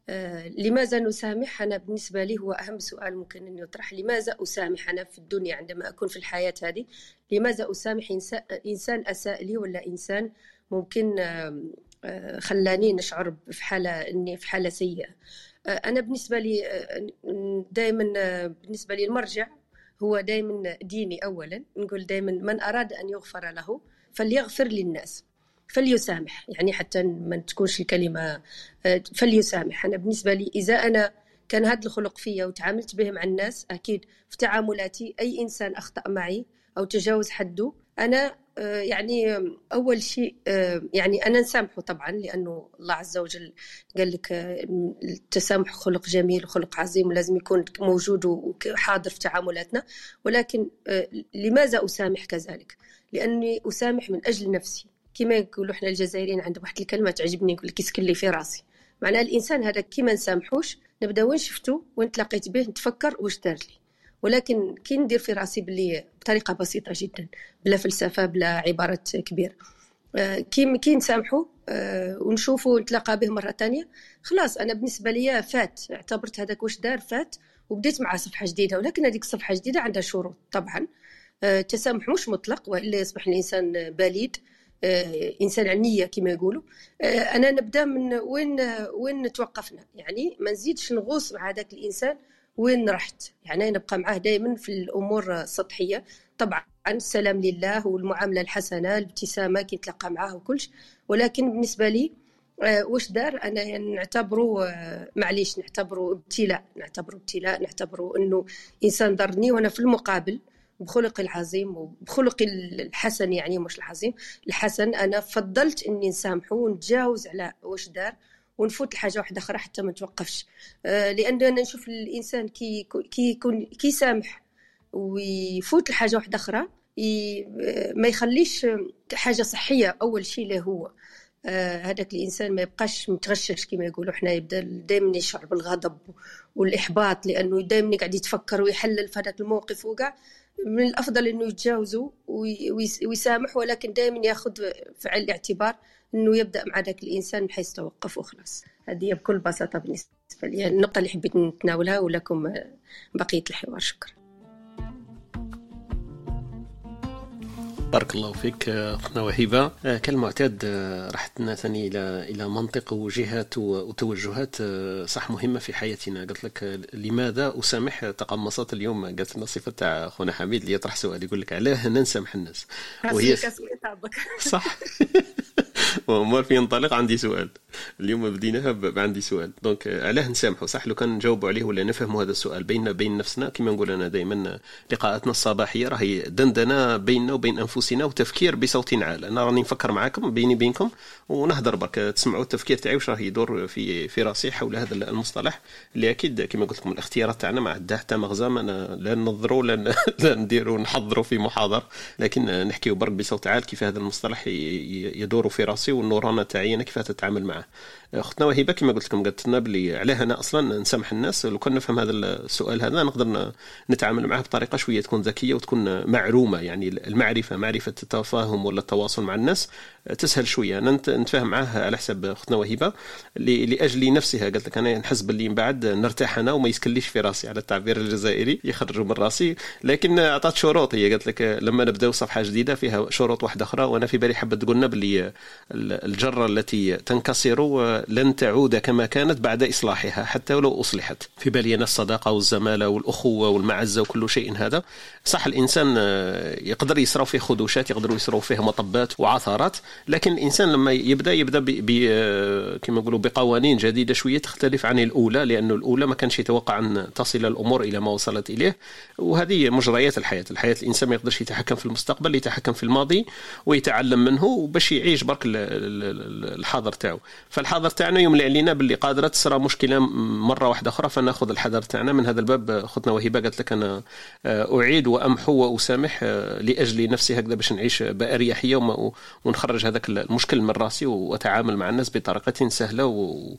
آه، لماذا نسامح؟ أنا بالنسبة لي هو أهم سؤال ممكن أن يطرح لماذا أسامح أنا في الدنيا عندما أكون في الحياة هذه؟ لماذا أسامح إنسان أساء لي ولا إنسان ممكن آه، خلاني نشعر في حالة أني في حالة سيئة؟ أنا بالنسبة لي دائما بالنسبة لي المرجع هو دائما ديني اولا. نقول دائما من أراد أن يغفر له فليغفر للناس فليسامح. يعني حتى ما تكونش الكلمة فليسامح. أنا بالنسبة لي إذا أنا كان هذا الخلق فيا وتعاملت به مع الناس أكيد في تعاملاتي أي إنسان أخطأ معي أو تجاوز حده أنا يعني أول شيء آه، يعني أنا نسامحه طبعا لأنه الله عز وجل قال لك آه، التسامح خلق جميل وخلق عظيم ولازم يكون موجود وحاضر في تعاملاتنا. ولكن لماذا أسامح كذلك؟ لأني أسامح من أجل نفسي. كما يقولوا إحنا الجزائريين عندهم واحد الكلمة تعجبني يقول لك يسكن لي في راسي. معناها الإنسان هذا كيما نسامحوش نبدأ وين شفتو؟ وين تلاقيت به؟ نتفكر واش دار لي. ولكن كي ندير في راسي بلي بطريقة بسيطة جدا بلا فلسفة بلا عبارات كبيره آه، كي كي نسامحوا آه، ونشوفوا نتلاقى به مرة تانية خلاص أنا بالنسبة لي فات اعتبرت هذاك واش دار فات وبديت مع صفحة جديدة ولكن هذيك الصفحة الجديده عندها شروط طبعا. التسامح آه، مش مطلق وإلا يصبح الإنسان بليد إنسان نية كما يقولوا. أنا نبدأ من وين وين توقفنا؟ يعني ما نزيدش نغوص مع هذاك الإنسان وين رحت؟ يعني نبقى معاه دائما في الأمور السطحية. طبعا السلام لله والمعاملة الحسنة الابتسامة كي نتلاقى معاه وكلش. ولكن بالنسبة لي آه، واش دار؟ أنا يعني نعتبره آه، معليش نعتبره ابتلاء نعتبره ابتلاء نعتبره إنه إنسان ضرني. وأنا في المقابل بخلقي العظيم وبخلقي الحسن يعني مش العظيم الحسن أنا فضلت إني نسامحه ونتجاوز على واش دار. ونفوت لحاجة واحدة أخرى حتى ما نتوقفش آه، لأن أنا نشوف الإنسان كي كي يكون كي سامح ويفوت لحاجة واحدة أخرى ما يخليش حاجة صحية أول شيء له هو. آه، هذاك الإنسان ما يبقاش متغشش كما يقولوا. إحنا يبدأ دائما يشعر بالغضب والإحباط لأنه دائما قاعد يتفكر ويحلل في هذاك الموقف وكاع من الأفضل إنه يتجاوزوا ويسامح ولكن دائما ياخذ في الاعتبار. إنه يبدأ مع ذاك الإنسان من حيث توقف وخلاص هذه بكل بساطة بالنسبة لي. النقطة اللي حبيت نتناولها ولكم بقية الحوار. شكرا. بارك الله فيك أختنا وهبه آه، كالمعتاد آه، راح ثاني إلى إلى منطق وجهات وتوجهات آه، صح مهمة في حياتنا. قلت لك لماذا أسامح تقمصت اليوم؟ قالت لنا صفة تاع خونا حميد اللي يطرح سؤال يقول لك علاه نسامح الناس. وهي صح. ومر في ينطلق عندي سؤال. اليوم بديناها عندي سؤال. دونك علاه نسامحوا صح لو كان نجاوبوا عليه ولا نفهموا هذا السؤال بيننا بين نفسنا كما نقول أنا دائما لقاءاتنا الصباحية راهي دندنة بيننا وبين أنفسنا. وتفكير بصوت عال أنا راني نفكر معاكم بيني بينكم ونهضر برك. تسمعوا التفكير تاعي واش راه يدور في في راسي حول هذا المصطلح اللي أكيد كما قلت لكم الاختيارات تاعنا ما عندها حتى مغزى ما لا ننظروا لا نديروا نحضروا في محاضر. لكن نحكيو برك بصوت عال كيف هذا المصطلح يدور في راسي والنورانه تاعي أنا كيف تتعامل معه. أختنا وهبة كما قلت لكم قالت لنا بلي علاه أنا أصلا نسامح الناس. لو كان نفهم هذا السؤال هذا نقدر نتعامل معه بطريقة شوية تكون ذكية وتكون معرومه يعني المعرفة معرفة التفاهم ولا التواصل مع الناس تسهل شوية. أنا نتفاهم معاه على حساب أختنا وهبة لأجل نفسها. قالت لك أنا نحس باللي من بعد نرتاح أنا وما يسكليش في راسي على التعبير الجزائري يخرجوا من راسي. لكن اعطت شروط. هي قالت لك لما نبداو صفحة جديدة فيها شروط واحدة أخرى. وأنا في بالي حابه تقولنا باللي الجرة التي تنكسر لن تعود كما كانت بعد إصلاحها حتى ولو أصلحت. في بالي أنا الصداقة والزمالة والأخوة والمعزة وكل شيء هذا. صح الإنسان يقدر يصرف فيه خدوشات يقدروا يصروا فيه مطبات وعثرات لكن الإنسان لما يبدأ يبدأ كما نقولوا بقوانين جديدة شوية تختلف عن الأولى لأنه الأولى ما كانش يتوقع أن تصل الأمور إلى ما وصلت إليه وهذه مجريات الحياة. الحياة الإنسان ما يقدرش يتحكم في المستقبل يتحكم في الماضي ويتعلم منه باش يعيش برك الحاضر تاعو. فالحاضر تاعنا يملي علينا باللي قادرة تصرى مشكلة مرة واحدة أخرى فنأخذ الحذر تاعنا. من هذا الباب خطنا وهبه قالت لك أنا آه، أعيد وأمحو وأسامح آه، لأجل نفسي هكذا باش نعيش باريحيه ونخرج هذاك المشكل من راسي واتعامل مع الناس بطريقه سهله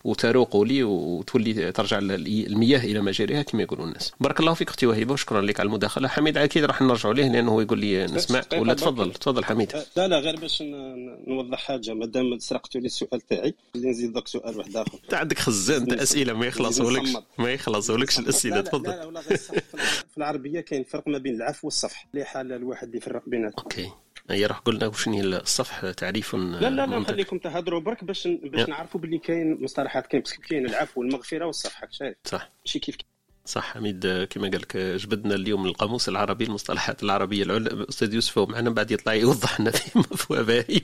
وتروق لي وتولي ترجع المياه إلى مجاريها كما يقولوا الناس بارك الله فيك أختي وهبه وشكرا لك على المداخله حميد أكيد راح نرجعوا ليه لأنه يقول لي نسمع ولا تفضل تفضل حميد لا لا غير باش نوضح حاجة مادام سرقتوا لي السؤال تاعي اللي نزيد لك سؤال واحد اخر انت عندك خزان تاع اسئله ما يخلصولكش ما يخلصولكش الاسئله تفضل لا لا, في العربيه كاين فرق ما بين العفو والصفح اللي حال الواحد يفرق بيناتهم OK هي راح قلنا وشنو هي الصفح تعريف لا لا لا خليكم تهضروا برك باش باش نعرفوا باللي كاين مصطلحات كاين كاين العفو والمغفرة والصفح شايف صح. ماشي كيف صح حميد كما قال لك جبدنا اليوم القاموس العربي المصطلحات العربية العليا أستاذ يوسف معنا بعد يطلع يوضح لنا في باهي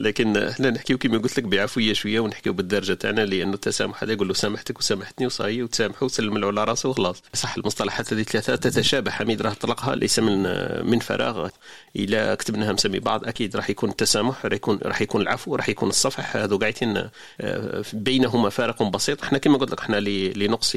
لكن إحنا نحكيو كما قلت لك بعفوية شوية ونحكيو بالدرجة تاعنا لأنه التسامح هذا يقول له سامحتك وسامحتني وصاي وتسامحوا وسلم على راسه وخلاص. صح المصطلحات هذه ثلاثة تتشابه حميد راه طلقها ليس من من فراغ. إلا كتبناها مسمي بعض أكيد راح يكون التسامح راح يكون راح يكون العفو راح يكون الصفح. هذو قاعدين آه، بينهما فارق بسيط. إحنا كما قلت لك إحنا لنقص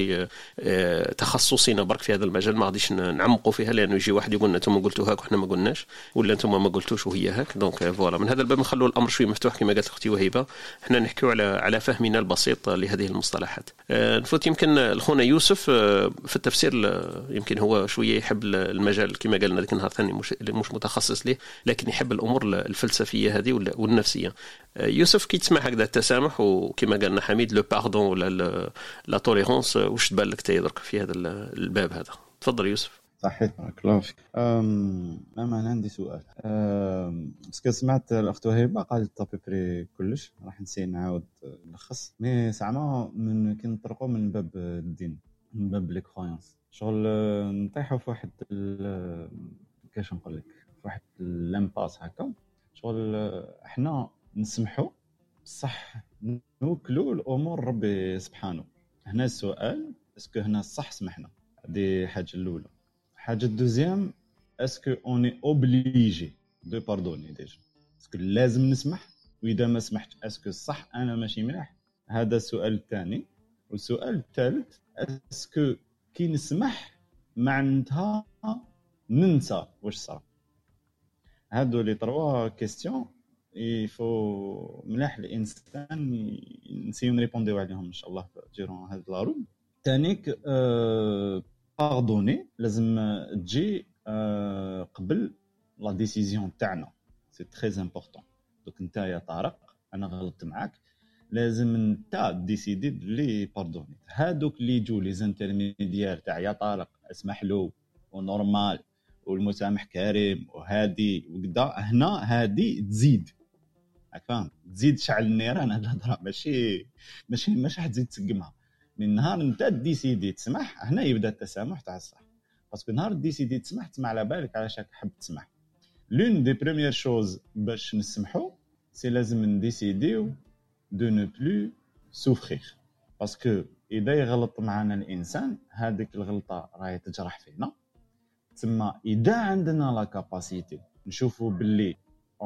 آه، تخصصنا برك في هذا المجال. ما غاديش نعمقوا فيها لأنه يجي واحد يقول أنتم قلتوا هاك وحنا ما قلناش ولا أنتم ما قلتوش وهي هاك. donc voilà من هذا الباب نخلوا الأمر شوي مفتوح كما قالت أختي وهيبة. إحنا نحكيو على على فهمنا البسيط لهذه المصطلحات. آه، نفوت يمكن الخونا يوسف آه، في التفسير يمكن هو شوية يحب المجال كما قالنا ذاك النهار ثاني مش مش متخصص ليه لكن يحب الأمور الفلسفية هذه والنفسية. آه، يوسف كي تسمع هكذا التسامح وكما قالنا حميد le pardon ولا la tolérance واش تبان لك درك في هذا الباب هذا؟ تفضل يوسف. صحيح. بارك الله فيك أنا أنا عندي سؤال. parce que سمعت الأخت وهبه قالت بري كلش راح نسي نعاود نلخص. mais زعما من كي نطرقوا من باب الدين من باب les croyances شغل نطيحوا في واحد كيفاش نقول لك؟ في واحد l'impasse هكا. شغل إحنا نسمحوا بصح نوكلوا الأمور ربي سبحانه. هنا السؤال est-ce que هنا الصح سمحنا. هذه حاجة الأولى. حاجة الـ deuxième est-ce qu'on est obligé de pardonner déjà est-ce que لازم نسمح؟ وإذا ما سمحت est-ce que صح أنا ماشي مليح هذا السؤال الثاني. والسؤال الثالث est-ce que كي نسمح معناتها ننسى؟ واش صرا هادو les trois questions يفو ملاح الإنسان نسيو نريبونديو عليهم إن شاء الله ديرون هاد لا تانيك أه باردوني لازم تجي آه، قبل لا ديسيزيون تاعنا. سي تري امبورطون دوك انت يا طارق أنا غلطت معاك. لازم انت ديسيدي بلي باردوني. هادوك اللي يجوا لي زانترميديير تاع يا طارق اسمح له ونورمال والمسامح كريم وهادي وكذا هنا هادي تزيد. راك فاهم تزيد شعل النيران هاد الهضرة. ماشي ماشي ماشي حتزيد تسقمها. من نهار انت décider تسمح هنا يبدا التسامح تاع الصح. parce que نهار décider تسمح تسمع على بالك علاش راك حاب تسمح l'une des premières choses باش نسمحو c'est لازم نـ décider يو de ne plus souffrir parce que إذا يغلط معنا الإنسان هذيك الغلطة راهي تجرح فينا. تسمى إذا عندنا la capacité نشوفوا باللي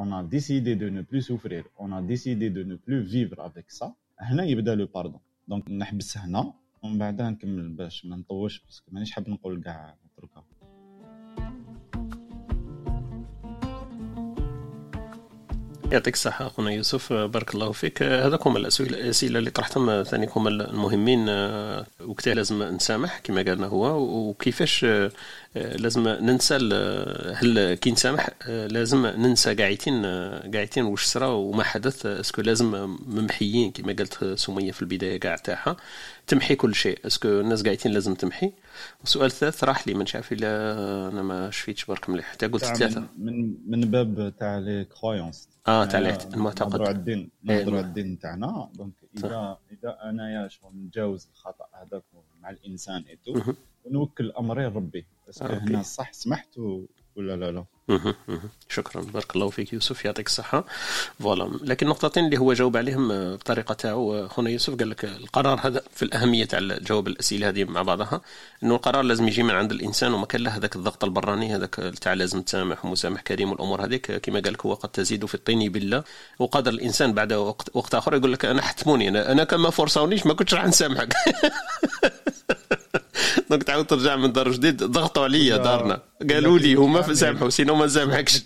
on a décidé de ne plus souffrir on a décidé de ne plus vivre avec ça. هنا يبدا le pardon donc نحبس هنا ومن بعدها نكمل باش ما نطولش parce que مانيش حاب نقول كاع نتركها يعطيك الصحة أخونا يوسف. بارك الله فيك. هذاك هما الأسئلة اللي طرحتهم ثاني هما المهمين. وقتها لازم نسامح كما قالنا هو. وكيفاش لازم ننسى هل كي نسامح لازم ننسى قاعدين قاعدين واش صرا وما حدث. est-ce que لازم ممحيين كما قالت سمية في البداية كاع تاعها تمحي كل شيء. est-ce que الناس قاعدين لازم تمحي. والسؤال الثالث راح لي ما نعرف إلا أنا ما شفيتش برك مليح. حتى قلت ثلاثة. من من باب تاع les croyances آه تاع المعتقد نهضروا على الدين إيه، نعم. الدين تاعنا donc. اذا إذا انايا شغل نتجاوز الخطأ هذاك مع الإنسان et tout. ونوكل امري لربي parce que ربي. هنا صح سمحت ولا لا لا. شكرا. بارك الله فيك يوسف يعطيك الصحة. voilà لكن نقطتين اللي هو جاوب عليهم آه، بطريقة تاعو آه، خونا يوسف قال لك القرار هذا في الأهمية تاع جواب الأسئلة هذه مع بعضها. إنه القرار لازم يجي من عند الإنسان وما كان له هذاك الضغط البراني هذاك تاع لازم تسامح ومسامح كريم والأمور هذيك. آه، كما قال لك هو قد تزيد في الطين بلة. وقدر الإنسان بعد وقت, وقت آخر يقول لك أنا حتموني أنا, أنا كما فرصاونيش ما كنتش راح نسامحك. donc تعاود ترجع من دا جديد ضغطوا عليا دارنا. قالوا لي هما سامحوا sinon ما نسامحكش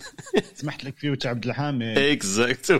سمحت لك فيه وتاع عبد الحامد اكزاكتو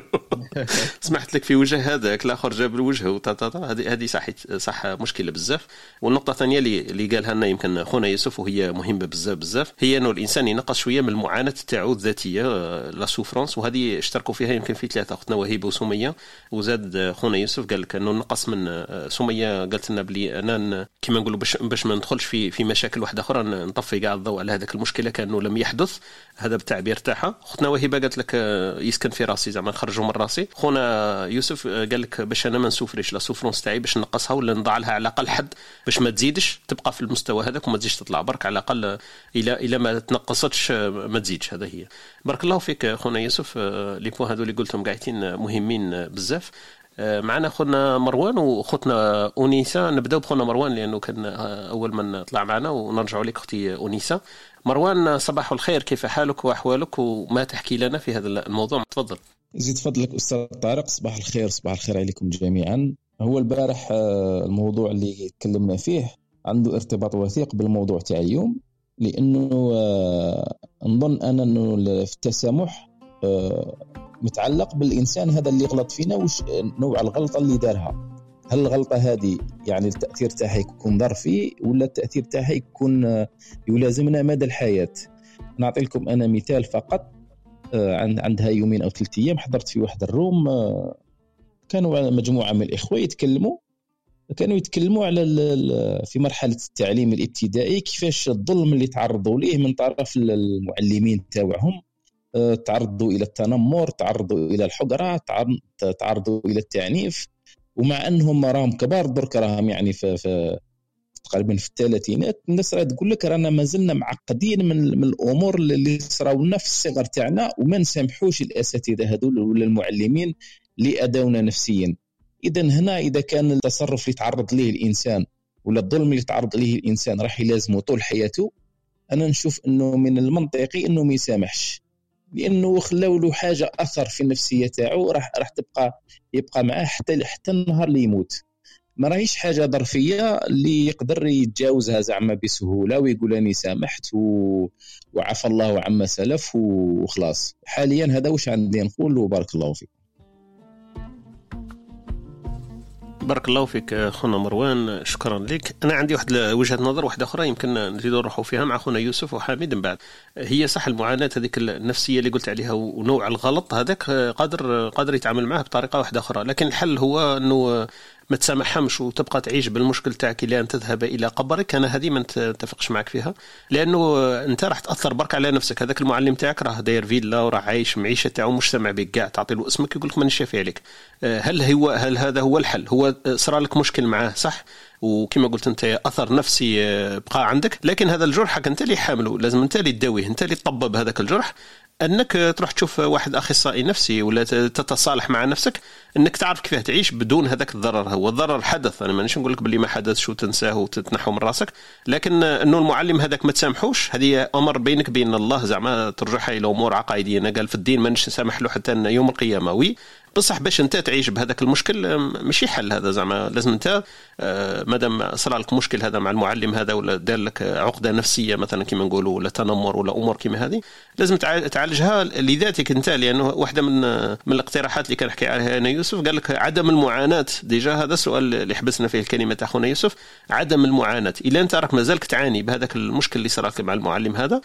سمحت لك في وجه هذاك الآخر جاب الوجه هذه هذه صح صح مشكلة بزاف. والنقطة الثانية اللي اللي قالها لنا يمكن خونا يوسف وهي مهمة بزاف بزاف هي إنه الإنسان ينقص شوية من المعاناة تاعو الذاتية la souffrance وهذه اشتركوا فيها يمكن في ثلاثة اختنا وهيبه وسمية. وزاد خونا يوسف قال لك إنه نقص من آه، سمية. قالت لنا بلي أنا كما نقولوا باش ما ندخلش في في مشاكل واحدة أخرى نطفي كاع الضوء على هذاك المشكلة كأنه لم يحدث. هذا بالتعبير تاعها. اختنا وهبة قالت لك آه، يسكن في راسي زعما نخرجوا من راسي. خونا يوسف آه، قال لك باش أنا ما نـ souffrir يش la souffrance تاعي باش نقصها ولا نضع لها على الأقل حد باش ما تزيدش تبقى في المستوى هذاك وما تزيدش تطلع. برك على الأقل آه، إلى إلى ما تنقصتش ما تزيدش. هذا هي. بارك الله فيك خونا يوسف. les points هذو اللي قلتهم قاعدين مهمين بزاف. معنا خونا مروان وخوتنا أونيسا. نبداو بخونا مروان لأنه كان آه، أول من طلع معنا ونرجع لك أختي أونيسا. مروان آه، صباح الخير. كيف حالك وأحوالك وما تحكي لنا في هذا الموضوع؟ تفضل. يزيد فضلك أستاذ طارق. صباح الخير. صباح الخير عليكم جميعا. هو البارح آه، الموضوع اللي تكلمنا فيه عنده ارتباط وثيق بالموضوع تاع اليوم لأنه آه، نظن أنا إنه في التسامح آه، متعلق بالإنسان هذا اللي غلط فينا وش نوع الغلطة اللي دارها؟ هل الغلطة هذه يعني التأثير تاعها يكون ظرفي ولا التأثير تاعها يكون آه، يلازمنا مدى الحياة؟ نعطي لكم أنا مثال فقط آه، عند عندها يومين أو ثلاث أيام حضرت في واحد الروم آه، كانوا مجموعة من الإخوة يتكلموا كانوا يتكلموا على في مرحلة التعليم الابتدائي كيفاش الظلم اللي تعرضوا ليه من طرف المعلمين تاعهم. آه، تعرضوا إلى التنمر تعرضوا إلى الحقرة تعر- تعرضوا إلى التعنيف. ومع أنهم راهم كبار درك راهم يعني في, في تقريبا في الثلاثينات. الناس راه تقول لك رانا ما زلنا معقدين من, من الأمور اللي صراو لنا في الصغر تاعنا وما نسامحوش الأساتذة هذول ولا المعلمين اللي اذونا نفسيا. اذا هنا إذا كان التصرف اللي تعرض ليه الإنسان ولا الظلم اللي تعرض ليه الإنسان راح يلازمه طول حياته أنا نشوف إنه من المنطقي إنه ما يسامحش. لأنه خلاو له حاجة اثر في النفسية تاعو راح راح تبقى يبقى معاه حتى حتى النهار اللي يموت. ما راهيش حاجة ظرفية اللي يقدر يتجاوزها زعما بسهولة ويقول أني سامحت و... وعفى الله عما سلف وخلاص. حاليا هذا واش عندي نقول وبارك الله فيك. بارك الله فيك خونا مروان شكرا لك. أنا عندي واحد وجهة نظر واحدة أخرى يمكن نزيدوا نروحوا فيها مع خونا يوسف وحامد. من بعد هي صح المعاناة هذيك النفسية اللي قلت عليها ونوع الغلط هذاك قادر قادر يتعامل معه بطريقة واحدة أخرى. لكن الحل هو إنه ما تسامحهمش وتبقى تعيش بالمشكل تاعك إلى ان تذهب إلى قبرك. أنا هذه ما نتفقش معك فيها لأنه أنت راح تأثر برك على نفسك. هذاك المعلم تاعك راه داير فيلا وراه عايش معيشة تاعو مش سامع بك كاع تعطي له اسمك يقول لك مانيش شافي عليك. هل هو هل هذا هو الحل؟ هو صرا لك مشكل معاه صح؟ وكما قلت أنت أثر نفسي بقى عندك. لكن هذا الجرح أنت اللي حامله لازم أنت اللي تداويه أنت اللي تطبب هذاك الجرح. أنك تروح تشوف واحد أخصائي نفسي ولا تتصالح مع نفسك أنك تعرف كيف تعيش بدون هذاك الضرر. هو الضرر حدث أنا مانيش نقول لك باللي ما حدثش وتنساه وتتنحو من راسك لكن إنه المعلم هذاك ما تسامحوش هذه أمر بينك بين الله. زعما ترجعها إلى أمور عقائدية. أنا قال في الدين مانيش نسامح له حتى يوم القيامة. وي بصح باش انت تعيش بهذاك المشكل ماشي حل هذا زعما. لازم انت مادام صرا لك مشكل هذا مع المعلم هذا ولا دار لك عقدة نفسية مثلا كما نقولوا ولا تنمر ولا أمور كما هذه لازم تعالجها لذاتك انت. لأنه واحدة من من الاقتراحات اللي كان حكي عليها أنا يوسف قال لك عدم المعاناة. ديجا هذا السؤال اللي حبسنا فيه الكلمة تاع خونا يوسف عدم المعاناة. إلا أنت راك مازالك تعاني بهذاك المشكل اللي لك مع المعلم هذا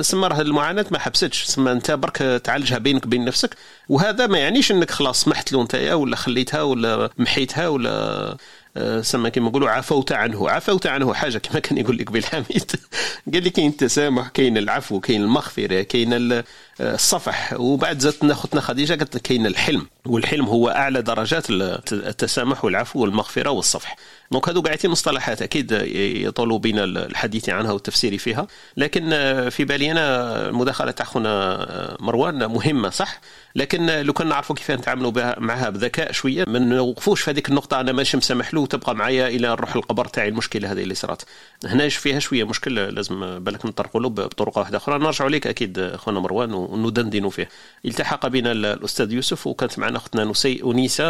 سما راه المعاناة ما حبستش. سما أنت برك تعالجها بينك وبين نفسك وهذا ما يعنيش إنك خلاص سمحت له أنت ولا خليتها ولا محيتها ولا آه، سما كما نقولوا عفوت عنه. عفوت عنه حاجة كما كان يقول لك بالحميد. قال لي كاين التسامح كاين العفو كاين المغفرة كاين الصفح. وبعد زادت أختنا خديجة قالت كاين الحلم. والحلم هو أعلى درجات التسامح والعفو والمغفرة والصفح. دونك هذو قاعدين مصطلحات أكيد يطول بنا الحديث عنها والتفسير فيها. لكن في بالي أنا المداخله تاع خونا مروان مهمة صح؟ لكن لو كان نعرفوا كيف نتعاملوا معها بذكاء شوية ما نوقفوش في هذيك النقطة أنا ماشي مسامح له وتبقى معايا إلى نروح القبر تاعي المشكلة هذه اللي صارت. هنا فيها شوية مشكل لازم بالك نطرقوا له بطرق واحدة أخرى. نرجع لك أكيد خونا مروان وندندنوا فيه. التحق بنا الأستاذ يوسف وكانت معنا أختنا نسي أنيسة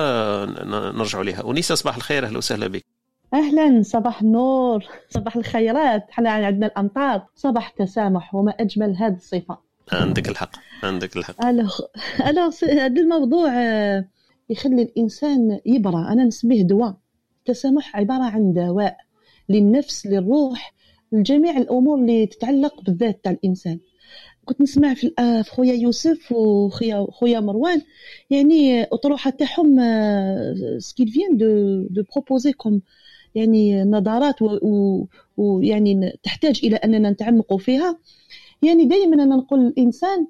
نرجع لها أنيسة صباح الخير أهلا وسهلا بك. أهلا صباح النور صباح الخيرات. حنا عندنا الأمطار. صباح التسامح وما أجمل هذه الصفة. عندك الحق. عندك الحق. الوغ هذا الموضوع آه، يخلي الإنسان يبرى. أنا نسميه دواء. التسامح عبارة عن دواء للنفس للروح لجميع الأمور اللي تتعلق بالذات تاع الإنسان. كنت نسمع في في خويا يوسف وخويا خويا مروان يعني أطروحة تاعهم ce qu'ils viennent de de proposer comme يعني نظرات ويعني تحتاج إلى أننا نتعمقوا فيها. يعني دائما أنا نقول الإنسان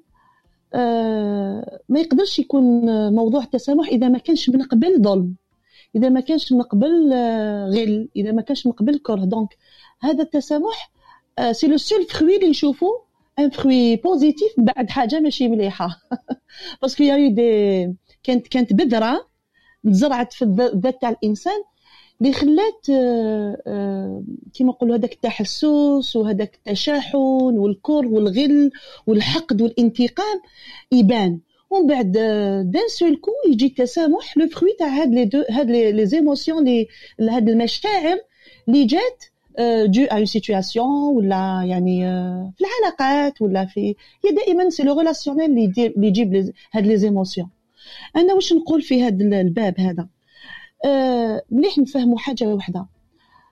آه ما يقدرش يكون موضوع التسامح إذا ما كانش من قبل ظلم إذا ما كانش من قبل آه غل إذا ما كانش من قبل كره. donc هذا التسامح c'est le seul fruit اللي نشوفو un fruit positif بعد حاجة ماشي مليحة. parce que y a des كانت كانت بذره تزرعت في الذات تاع الإنسان. اللي خلات آه، آه، كيما نقولوا هذاك التحسس وهذاك التشاحن والكره والغل والحقد والانتقام يبان. ومن بعد d'un seul coup يجي التسامح le fruit تاع هاد les deux هاد les émotions لي هاد المشاعر اللي جات d'une situation ولا يعني آه، في العلاقات ولا في هي دائما c'est le relationnel اللي يجيب هاد les émotions أنا واش نقول في هذا الباب هذا؟ مليح نفهموا حاجة واحدة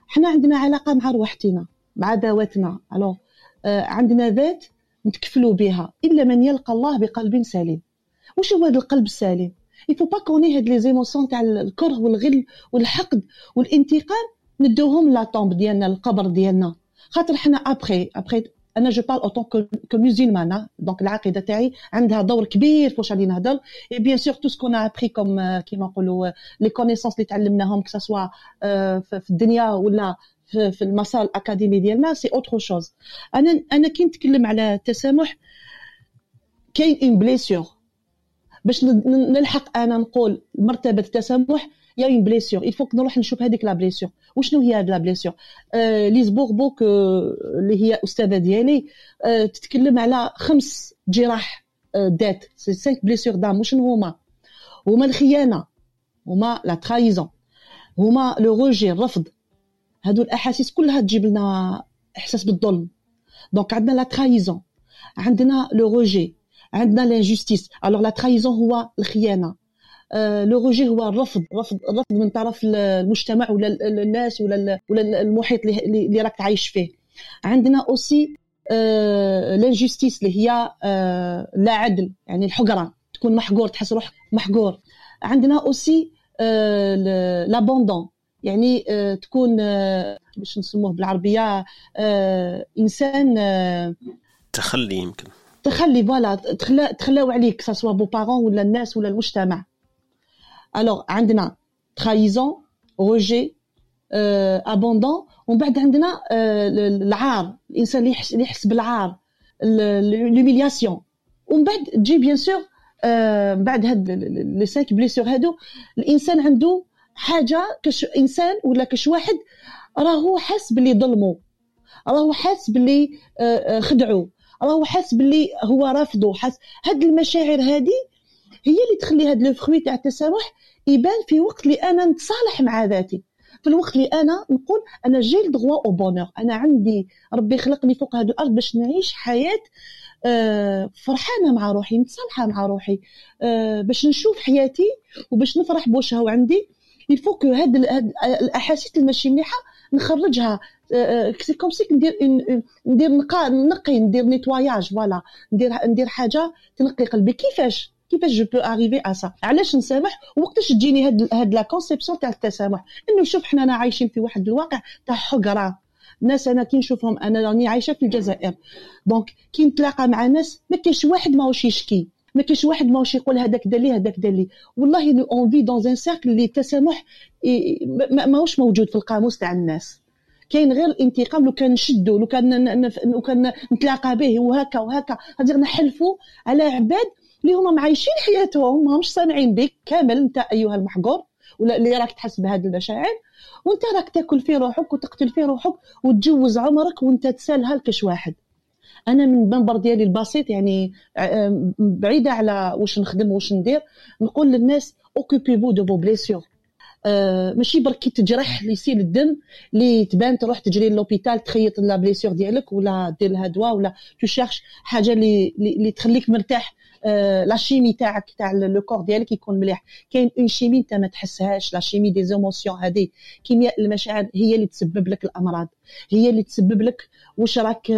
حنا عندنا علاقة مع روحتنا مع ذواتنا. alors آه عندنا ذات نتكفلوا بها إلا من يلقى الله بقلب سليم. واش هو هذا القلب السليم؟ il faut pas qu'on ait هاد les émotions تاع الكره والغل والحقد والانتقام ندوهم la tombe ديالنا القبر ديالنا. خاطر حنا ابخي ابخي أنا je parle en tant que musulmane donc العقيده تاعي عندها دور كبير فاش غادي نهضر et bien sûr tout ce qu'on a appris comme كيما نقولوا les connaissances اللي تعلمناهم que ça soit في الدنيا ولا في المسار الاكاديمي ديالنا c'est autre chose أنا أنا كي نتكلم على التسامح كاين une blessure باش نلحق أنا نقول مرتبة التسامح y a une blessure il faut que نروح نشوف هذيك la blessure وشنو هي هاد la blessure آه Lise Bourbeau آه اللي هي استاذه ديالي آه تتكلم على خمس جراح آه dans ses cinq blessures d'âme وشنو هما هما الخيانه هما la trahison هما le rejet الرفض هادو الاحاسيس كلها تجيب لنا احساس بالظلم donc عندنا la trahison عندنا le rejet عندنا l'injustice alors la trahison هو الخيانه le rejet هو الرفض رفض رفض من طرف المجتمع ولا الناس ولا ولا المحيط اللي راك عايش فيه. عندنا aussi l'injustice اللي هي لا عدل يعني الحقرة. تكون محقور تحس روحك محقور. عندنا aussi l'abandon يعني تكون باش نسموه بالعربية إنسان تخلي يمكن. تخلي voilà تخلاو عليك سواء vos parents ولا الناس ولا المجتمع. alors عندنا trahison rejet abandon ومن بعد عندنا العار الانسان اللي يحس, يحس بالعار l'humiliation ومن بعد تجي bien sûr من بعد هاد les cinq blessures هادو الإنسان عنده حاجة كش إنسان ولا كش واحد راهو حاس باللي ظلمو. راهو حاس باللي خدعو. راهو حاس باللي هو رافضو. حاس هاد المشاعر هادي هي اللي تخلي هاد le fruit تاع التسامح يبان في وقت اللي أنا نتصالح مع ذاتي. في الوقت اللي أنا نقول أنا j'ai le droit au bonheur أنا عندي ربي خلقني فوق هذه الأرض باش نعيش حياة آه فرحانة مع روحي متصالحة مع روحي آه باش نشوف حياتي وباش نفرح بواش هو عندي il faut que هاد, هاد الأحاسيس الماشي مليحة نخرجها. c'est comme si ندير ندير نقي ندير nettoyage voilà. ندير ندير حاجة تنقي قلبي. كيفاش؟ كيفاش je peux arriver à ça علاش نسامح؟ وقتاش تجيني هاد هاد la conception تاع التسامح؟ إنه شوف حنا عايشين في واحد الواقع تاع حقرة. ناس أنا كي نشوفهم أنا راني عايشة في الجزائر. donc كي نتلاقى مع ناس ما كاينش واحد ماهوش يشكي. ما كاينش واحد ماهوش يقول هذاك دار لي هذاك دار لي. والله nous on vit dans un cercle اللي التسامح ماهوش موجود في القاموس تاع الناس. كاين غير الانتقام لو كان نشدو لو كان لو كان نتلاقى به وهكا وهكا. غادي نحلفوا على عباد اللي هما معايشين حياتهم ماهمش سامعين بك كامل انت أيها المحقور ولا اللي راك تحس بهذه المشاعر. وانت راك تاكل في روحك وتقتل في روحك وتجوز عمرك وانت تسالها لكش واحد. أنا من المنبر ديالي البسيط يعني آه، بعيدة على واش نخدم واش ندير نقول للناس occupez-vous de vos blessures آه ماشي برك تجرح اللي يسيل الدم اللي تبان تروح تجري l'hôpital تخيط la blessure ديالك ولا دير لها دواء ولا ت cherche حاجة اللي اللي تخليك مرتاح. la chimie تاعك تاع le corps ديالك يكون مليح كاين une chimie انت ما تحسهاش la chimie des émotions هذه كيمياء المشاعر هي اللي تسبب لك الامراض هي اللي تسبب لك واش راك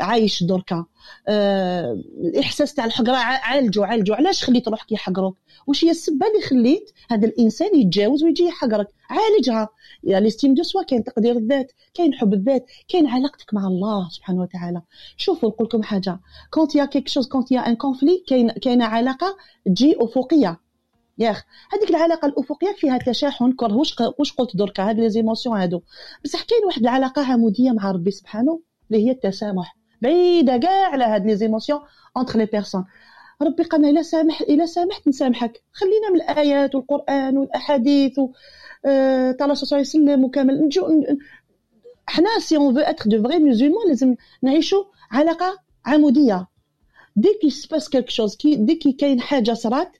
عايش دركا الاحساس تاع الحقره عالجوا عالجوا علاش خليت روحك يحقروك واش هي السبه اللي خليت هذا الانسان يتجاوز ويجي يحقرك عالجها. y a l'estime de soi كاين تقدير الذات كاين حب الذات كاين علاقتك مع الله سبحانه وتعالى. شوفوا نقول لكم حاجة. كونت يا كيك شوز كونت يا ان كونفلي كاين كاينة علاقة تجي أفقية. ياخ هذيك العلاقة الأفقية فيها تشاحن كره واش واش قلت دركا هاد les émotions هادو. بصح كاين واحد العلاقة عموديه مع ربي سبحانه اللي هي التسامح. بعيدة كاع على هاد les émotions entre les personnes ربي قالنا الا سامح الا سامحت نسامحك خلينا من الآيات والقرآن والأحاديث و آه، تاع الرسول صلى الله عليه وسلم وكامل نجو حنا si on veut être de vrais musulmans لازم نعيشوا علاقة عمودية. dès qu'il se passe quelque chose كي dès que كاين حاجة صرات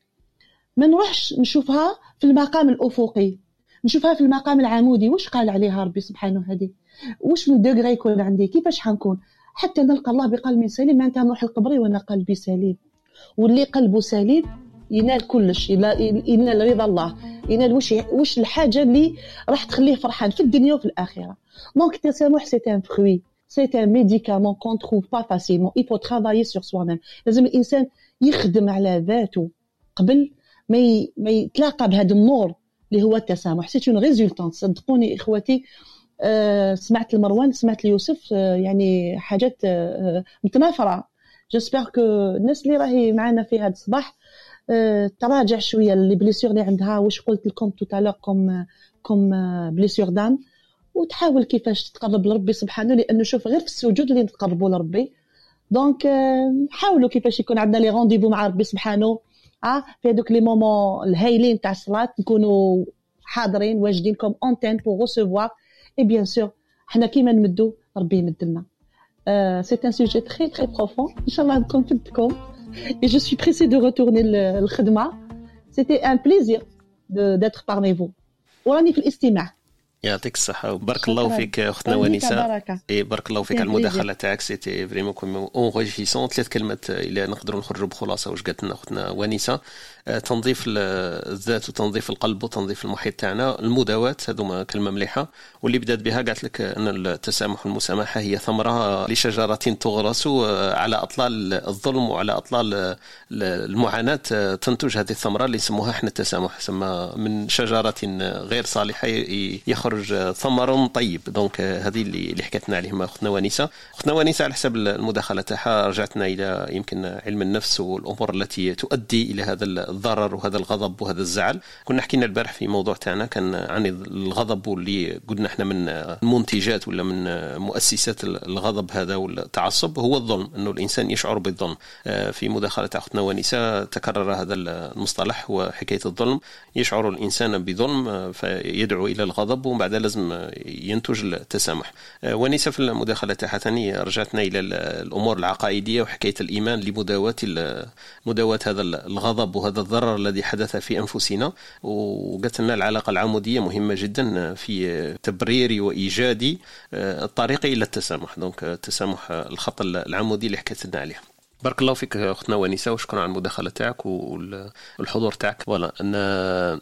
ما نروحش نشوفها في المقام الأفقي. نشوفها في المقام العمودي. واش قال عليها ربي سبحانه هذه واش من degré يكون عندي؟ كيفاش حنكون؟ حتى نلقى الله بقلب سليم. معناتها نروح لقبري وأنا قلبي سليم. واللي قلبه سليم ينال كلش ينال رضا الله. ينال واش واش الحاجة اللي راح تخليه فرحان في الدنيا وفي الآخرة. donc التسامح c'est un fruit c'est un médicament qu'on trouve pas facilement il faut travailler sur soi-même. لازم الإنسان يخدم على ذاته. قبل ما ما يتلاقى بهذا النور اللي هو التسامح. c'est une résultante صدقوني اخواتي أه سمعت المروان سمعت ليوسف أه يعني حاجات أه متنافرة. j'espère que الناس اللي راهي معنا في هذا الصباح أه تراجع شوية les blessures اللي عندها واش قلت لكم tout à l'heure comme comme blessures d'âme وتحاول كيفاش تقرب لربي سبحانه لأنه شوف غير في السجود اللي نتقربوا لربي. donc حاولوا كيفاش يكون عندنا les rendez-vous مع ربي سبحانه. آه في هذوك les moments الهايلين تاع الصلاة نكونوا حاضرين واجدين comme antenne pour recevoir et bien sûr حنا كيما نمدوا ربي يمد لنا c'est un sujet très très profond ان شاء الله نكون فدتكم et je suis pressée de retourner الخدمه c'était un plaisir d'être parmi vous. وراني في الاستماع يعطيك الصحة وبارك الله فيك أختنا ونيسة اي بارك الله فيك على المداخلة تاعك. c'était vraiment comme enrichissant ثلاث كلمات إلى نقدروا نخرجوا بخلاصة. واش قالت لنا أختنا ونيسة آه، تنظيف الذات وتنظيف القلب وتنظيف المحيط تاعنا. المداواة هذوما كلمة مليحة. واللي بدات بها قالت لك أن التسامح والمسامحة هي ثمرة لشجرة تغرس على أطلال الظلم وعلى أطلال المعاناة آه، تنتج هذه الثمرة اللي يسموها إحنا التسامح. سما من شجرة غير صالحة يخرج ثمر طيب. دونك هذه اللي حكيتنا عليهم أختنا ونيسه أختنا ونيسه على حسب المداخلة تاعها رجعتنا إلى يمكن علم النفس والأمور التي تؤدي إلى هذا الضرر وهذا الغضب وهذا الزعل. كنا حكينا البارح في موضوع تاعنا كان عن الغضب واللي قلنا إحنا من المنتجات ولا من مؤسسات الغضب هذا والتعصب. هو الظلم إنه الإنسان يشعر بالظلم. في مداخلة اختنا ونيسه تكرر هذا المصطلح وحكاية الظلم. يشعر الإنسان بظلم فيدعو إلى الغضب ومن بعد لازم ينتج التسامح. آه، ونيسة في المداخلة تاعها ثاني رجعتنا إلى الأمور العقائدية وحكاية الإيمان لمداواة مداواة هذا الغضب وهذا الضرر الذي حدث في أنفسنا وقالت لنا العلاقة العمودية مهمة جدا في تبرير وإيجاد آه، الطريق إلى التسامح. donc التسامح الخط العمودي اللي حكيت لنا عليه. بارك الله فيك أختنا ونيسه وشكرا على المداخلة تاعك والحضور تاعك. voilà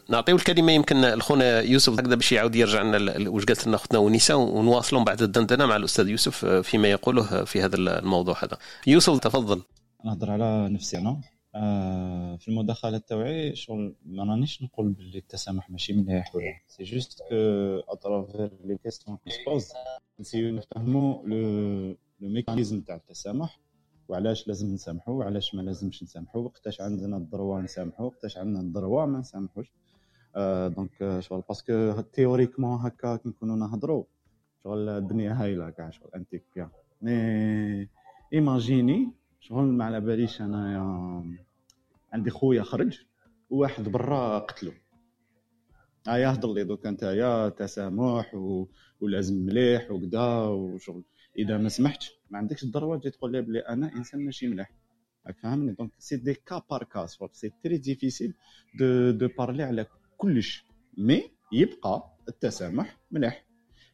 نعطيو الكلمة يمكن لخونا يوسف هكذا باش يعاود يرجع لنا واش قالت لنا أختنا ونيسه ونواصلوا بعد الدندنة مع الأستاذ يوسف فيما يقوله في هذا الموضوع هذا. يوسف تفضل. نهضر على نفسي أنا. آه في المداخلة تاوعي شغل ما رانيش نقول باللي التسامح ماشي مليح ولا c'est juste que à travers les questions qui se posent نسيو نفهمو le le mécanisme تاع التسامح وعلاش لازم نسامحو وعلاش ما لازمش نسامحو وقتاش عندنا ال droit نسامحو وقتاش عندنا ال droit ما نسامحوش. آه donc شغل parce que théoriquement هكا كي نكونوا نهضروا شغل الدنيا هايلة كاع شغل انتيك bien mais imaginez شغل ما على باليش انايا عندي خويا خرج وواحد برا قتلو. هيا هضر لي دوك نتايا تسامح و... ولازم مليح وكذا وشغل. إذا ما سمحتش ما عندكش ال droit تجي تقول لي بلي أنا إنسان ماشي مليح. راك فاهمني؟ donc c'est du cas par cas c'est très difficile de de parler على كلش mais يبقى التسامح مليح.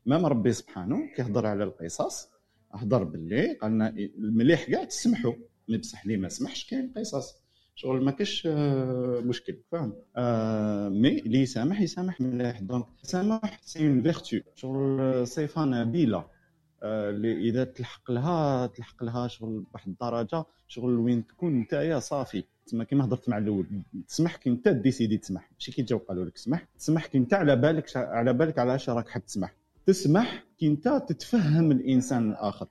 même ربي سبحانه كيهضر على القصص هضر باللي قالنا مليح كاع تسمحوا mais بصح اللي ما سمحش كاين قصص شغل ما كاش آه، مشكل فاهم آه mais اللي يسامح يسامح مليح. donc التسامح c'est une vertu شغل صفه نبيله آه، اللي إذا تلحق لها تلحق لها شغل بواحد الدرجة شغل وين تكون نتايا صافي. تما كيما هضرت مع الأول. تسمح كي أنت décidé تسمح. ماشي كي جاو قالوا لك سمح. تسمح كي أنت على بالك على بالك علاش راك حاب تسمح. تسمح كي انت تتفهم الإنسان الآخر.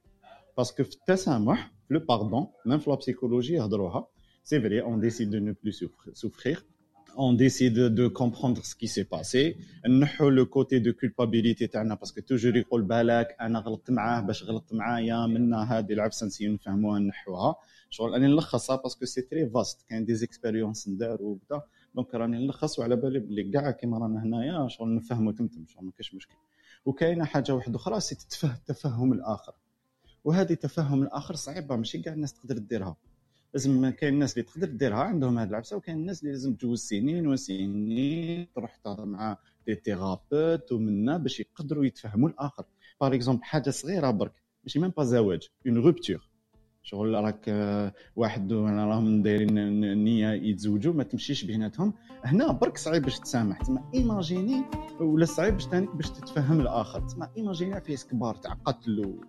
parce que في التسامح في le pardon même في la psychologie يهضروها. c'est vrai on décide de ne plus souffrir on décide de comprendre qui s'est passé. نحو le côté de culpabilité تاعنا parce que toujours يقول بالك أنا غلطت معاه باش غلطت معايا منا هذه العفسة نسيو نفهموها نحوها. شغل راني نلخصها parce que c'est très vaste كاين des expériences ندار وكذا donc راني نلخص وعلى بالي بلي كاع كيما رانا هنايا شغل نفهمو تمتم شغل ما كاش مشكل. وكاينة حاجة واحدة أخرى c'est تفهم الآخر. وهذه تفهم الآخر صعيبة. ماشي كاع الناس تقدر ديرها لازم كاين الناس اللي تقدر ديرها عندهم هذه العفسه وكاين الناس اللي لازم تجوز سنين وسنين تروح تهضر مع des thérapeutes ومنا باش يقدروا يتفهموا الآخر. par exemple حاجة صغيرة برك. ماشي même pas زواج. une rupture شغل راك واحد راهم دايرين النيه يتزوجوا ما تمشيش بيناتهم هنا برك صعيب باش تسامح. تما imaginez ولا صعيب باش تانيك باش تتفهم الآخر. تما imaginez فيه كبار تاع قتل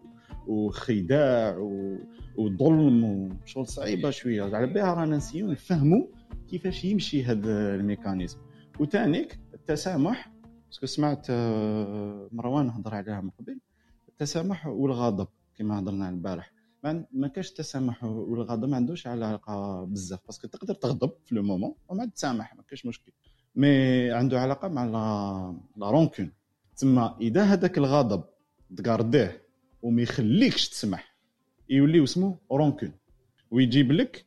وخداع وظلم وشغل صعيبة شوية. على بها رانا نسيو نفهموا كيفاش يمشي هذا ال mécanisme. وتانيك التسامح parce que سمعت آه، مروان هضر عليها من قبل. التسامح والغضب كما هضرنا البارح. ما كاش التسامح والغضب ما عندوش علاقة بزاف parce que تقدر تغضب في le moment وما تسامح ما كاش مشكل. mais عنده علاقة مع la rancune. تما إذا هذاك الغضب تقارديه وما يخليكش تسمح يولي اسمه rancune. ويجيب لك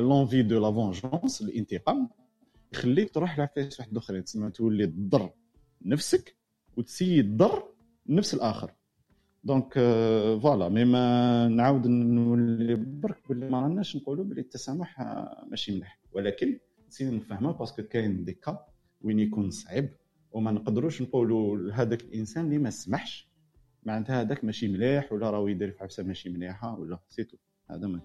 l'envie de la vengeance الانتقام يخليك تروح لعفايس واحد اخرين تسمى تولي تضر نفسك وتسيي تضر نفس الآخر. donc voilà mais ما نعاود نولي برك باللي ما راناش نقولوا بلي التسامح ماشي مليح. ولكن نسينا نفهمها parce que كاين des cas وين يكون صعيب. وما نقدروش نقولوا لهذاك الإنسان اللي ما سمحش. معناتها هذاك ماشي مليح ولا راهو يدير في عفسه ماشي مليحة ولا c'est tout هذا ما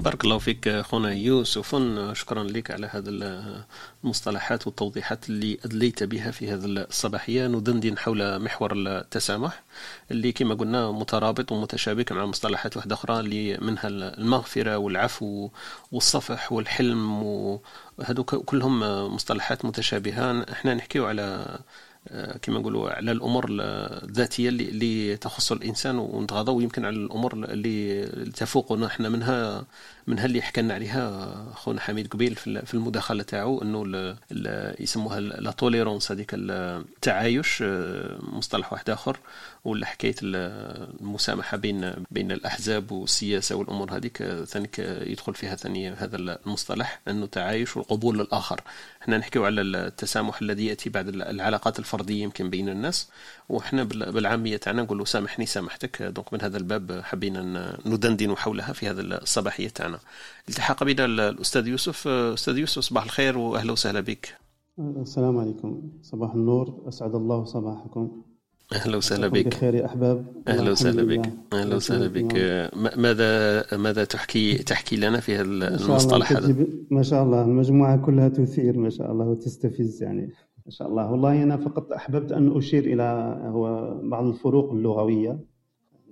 بارك الله فيك خونا يوسف. شكرا لك على هذه المصطلحات والتوضيحات اللي أدليت بها في هذه الصباحية. ندندن حول محور التسامح اللي كما قلنا مترابط ومتشابك مع مصطلحات واحدة أخرى اللي منها المغفرة والعفو والصفح والحلم وهذو كلهم مصطلحات متشابهة إحنا نحكيو على كما نقولوا على الأمور الذاتية اللي, اللي تخص الإنسان ونتغاضوا يمكن على الأمور اللي تفوقنا إحنا منها. منها اللي حكى لنا عليها خونا حميد قبيل في المداخلة تاعو إنه يسموها لا توليرونس هذيك التعايش آه، مصطلح واحد آخر. ولا حكاية المسامحة بين بين الأحزاب والسياسة والأمور هذيك ثاني يدخل فيها ثاني هذا المصطلح إنه تعايش والقبول للآخر. إحنا نحكيو على التسامح الذي يأتي بعد العلاقات الفردية يمكن بين الناس. وحنا بالعامية تاعنا نقولوا سامحني سامحتك. دونك من هذا الباب حبينا ندندن حولها في هذا الصباحية تاعنا. التحق بنا الأستاذ يوسف. أستاذ يوسف صباح الخير وأهلا وسهلا بك. السلام عليكم. صباح النور. أسعد الله صباحكم. أهلا وسهلا بك. بخير يا أحباب. أهلا وسهلا بك. أهلا وسهلا بك. ماذا ماذا تحكي تحكي لنا في هذا المصطلح هذا؟ ما شاء الله. المجموعة كلها تثير ما شاء الله وتستفز يعني. ما شاء الله. والله أنا فقط أحببت أن أشير إلى هو بعض الفروق اللغوية.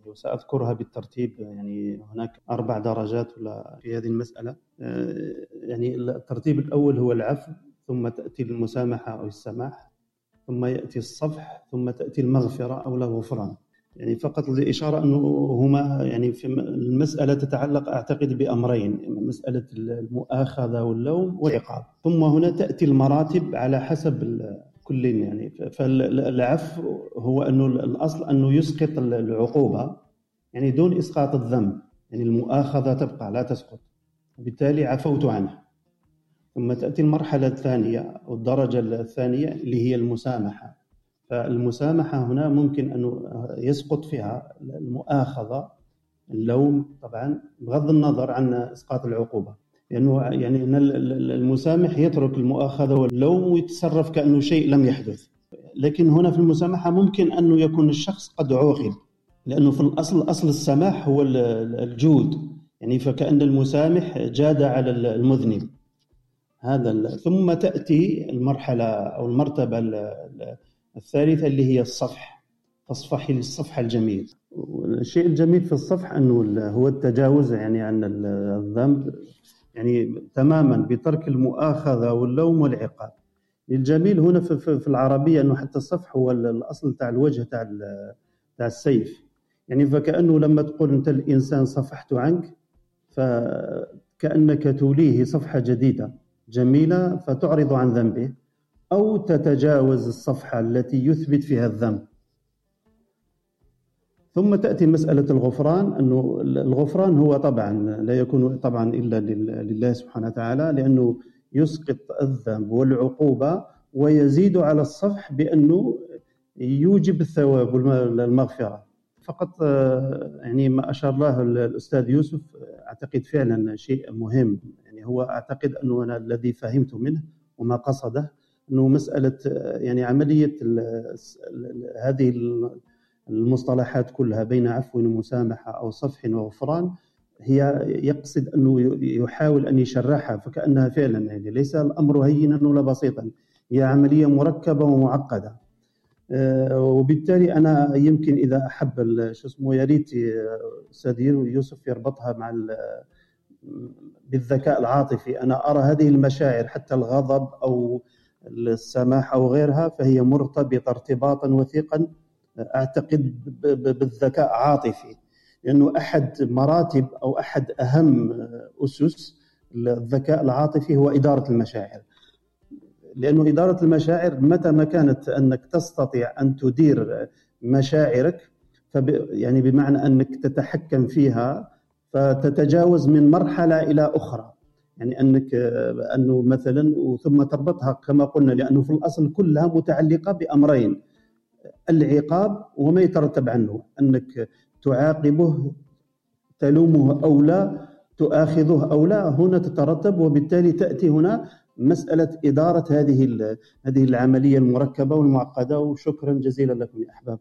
وسأذكرها بالترتيب يعني هناك أربع درجات ولا في هذه المسألة. آه، يعني الترتيب الأول هو العفو ثم تأتي المسامحة أو السماح ثم يأتي الصفح ثم تأتي المغفرة أو الغفران يعني فقط لإشارة أنه هما يعني في المسألة تتعلق أعتقد بأمرين مسألة المؤاخذة واللوم والعقاب. ثم هنا تأتي المراتب على حسب كل يعني. فالعفو هو أنه الأصل أنه يسقط العقوبة يعني دون إسقاط الذنب. يعني المؤاخذة تبقى لا تسقط. وبالتالي عفوت عنه. ثم تأتي المرحلة الثانية أو الدرجة الثانية اللي هي المسامحة. فالمسامحة هنا ممكن أن يسقط فيها المؤاخذة اللوم طبعا بغض النظر عن إسقاط العقوبة. لأنه يعني المسامح يترك المؤاخذة واللوم ويتصرف كأنه شيء لم يحدث. لكن هنا في المسامحة ممكن أنه يكون الشخص قد عوقب لأنه في الأصل أصل السماح هو الجود. يعني فكأن المسامح جاد على المذنب. هذا ثم تأتي المرحلة أو المرتبة الثالثة اللي هي الصفح. تصفحي للصفح الجميل. الشيء الجميل في الصفح أنه هو التجاوز يعني عن الذنب. يعني تماما بترك المؤاخذة واللوم والعقاب. الجميل هنا في العربية أنه حتى الصفح هو الأصل تاع الوجه تاع تاع السيف. يعني فكأنه لما تقول أنت الإنسان صفحت عنك فكأنك توليه صفحة جديدة جميلة فتعرض عن ذنبه أو تتجاوز الصفحة التي يثبت فيها الذنب. ثم تأتي مسألة الغفران أنه الغفران هو طبعا لا يكون طبعا إلا لله سبحانه وتعالى لأنه يسقط الذنب والعقوبة ويزيد على الصفح بأنه يوجب الثواب والمغفرة. فقط يعني ما أشار له الأستاذ يوسف أعتقد فعلا شيء مهم. يعني هو أعتقد أنه أنا الذي فهمته منه وما قصده أنه مسألة يعني عملية هذه المصطلحات كلها بين عفو ومسامحة أو صفح وغفران هي يقصد أنه يحاول أن يشرحها فكأنها فعلا يعني ليس الأمر هينا ولا بسيطا هي عملية مركبة ومعقدة. آه، وبالتالي أنا يمكن إذا أحب شو اسمه يا ريت أستاذ يوسف يربطها مع بالذكاء العاطفي. أنا أرى هذه المشاعر حتى الغضب أو السماح أو غيرها فهي مرتبطة ارتباطا وثيقا أعتقد بالذكاء عاطفي لأنه أحد مراتب أو أحد أهم أسس الذكاء العاطفي هو إدارة المشاعر. لأنه إدارة المشاعر متى ما كانت أنك تستطيع أن تدير مشاعرك فب يعني بمعنى أنك تتحكم فيها فتتجاوز من مرحلة إلى أخرى. يعني أنك أنه مثلا وثم تربطها كما قلنا لأنه في الأصل كلها متعلقة بأمرين. العقاب وما يترتب عنه أنك تعاقبه تلومه أو لا تؤاخذه أو لا هنا تترتب وبالتالي تأتي هنا مسألة إدارة هذه هذه العملية المركبة والمعقدة وشكرا جزيلا لكم يا أحباب.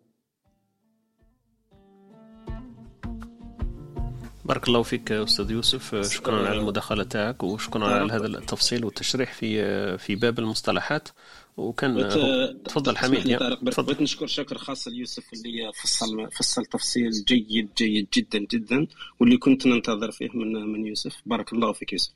بارك الله فيك أستاذ يوسف. شكرا على المداخله تاعك وشكرا على هذا التفصيل والتشريح في في باب المصطلحات. وكان تفضل حميد تفضل. بغيت نشكر شكر خاص ليوسف اللي فصل فصل تفصيل جيد جيد جدا جدا واللي كنت ننتظر فيه من من يوسف. بارك الله فيك يوسف.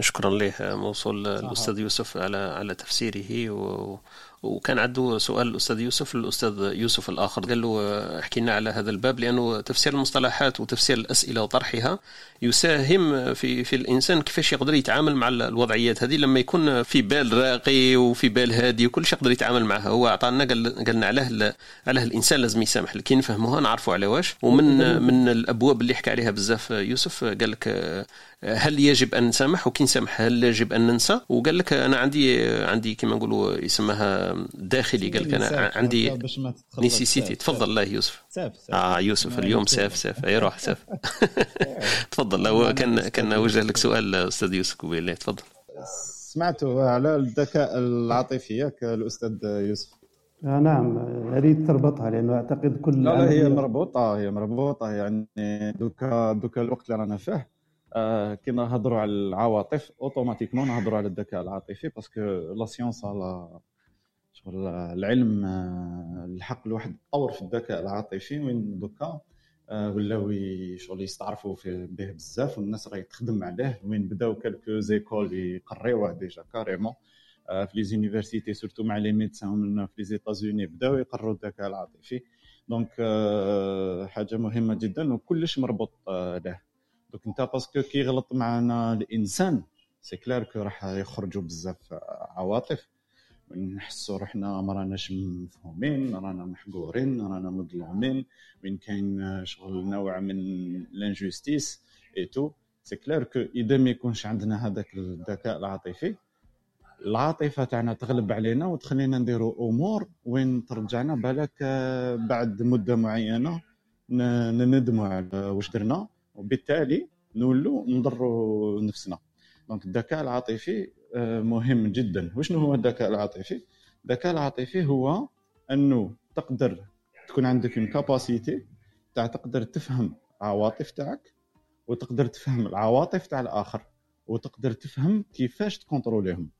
شكرا له موصول الأستاذ يوسف على على تفسيره و وكان عنده سؤال الأستاذ يوسف للاستاذ يوسف الآخر قال له احكي لنا على هذا الباب لأنه تفسير المصطلحات وتفسير الأسئلة وطرحها يساهم في في الإنسان كيفاش يقدر يتعامل مع الوضعيات هذه لما يكون في بال راقي وفي بال هادي وكل شيء يقدر يتعامل معها. هو أعطانا قال قالنا علاه علاه الإنسان لازم يسامح كي نفهموها نعرفوا على واش. ومن من الأبواب اللي حكى عليها بزاف يوسف قال لك هل يجب أن نسامح؟ وكي نسامح هل يجب أن ننسى؟ وقال لك أنا عندي عندي كما نقولوا يسمها داخلي قال لك أنا عندي nécessité. تفضل الله يوسف. ساف ساف آه يوسف اليوم ساف ساف أي روح ساف تفضل لو كان كان وجه لك سؤال أستاذ يوسف قبيل تفضل. سمعتوا على الذكاء العاطفي ياك الأستاذ يوسف. آه نعم. أريد تربطها لأنه أعتقد كل لا, لا هي مربوطة هي مربوطة يعني دوكا دوكا الوقت اللي رانا فيه. آه كي نهضروا على العواطف automatiquement نهضروا على الذكاء العاطفي parce que la science على العلم آه، الحق الواحد تطور في الذكاء العاطفي وين دوكا آه، ولاو شغل يستعرفوا به بزاف والناس راهي تخدم عليه وين بداو quelques écoles يقريوه déjà carrément في لي زونيفرسيتي سورتو مع لي ميدسان في لي زيتازوني بداو يقروا الذكاء العاطفي. donc حاجة مهمة جدا وكلش مربوط له donc انت parce que كي معنا الإنسان c'est clair que راح يخرجوا بزاف عواطف. نحسوا روحنا ما راناش مفهومين رانا محقورين رانا مظلومين. وين كاين شغل نوع من l'injustice et tout c'est clair que إذا ما يكونش عندنا هذاك الذكاء العاطفي العاطفة تاعنا تغلب علينا وتخلينا نديروا أمور وين ترجعنا بالك آه، بعد مدة معينة نندموا على واش درنا. وبالتالي نولوا نضروا نفسنا. donc الذكاء العاطفي آه، مهم جدا. وشنو هو الذكاء العاطفي؟ الذكاء العاطفي هو أنه تقدر تكون عندك une capacité تاع تقدر تفهم عواطف تاعك وتقدر تفهم العواطف تاع الآخر وتقدر تفهم كيفاش تكونتروليهم.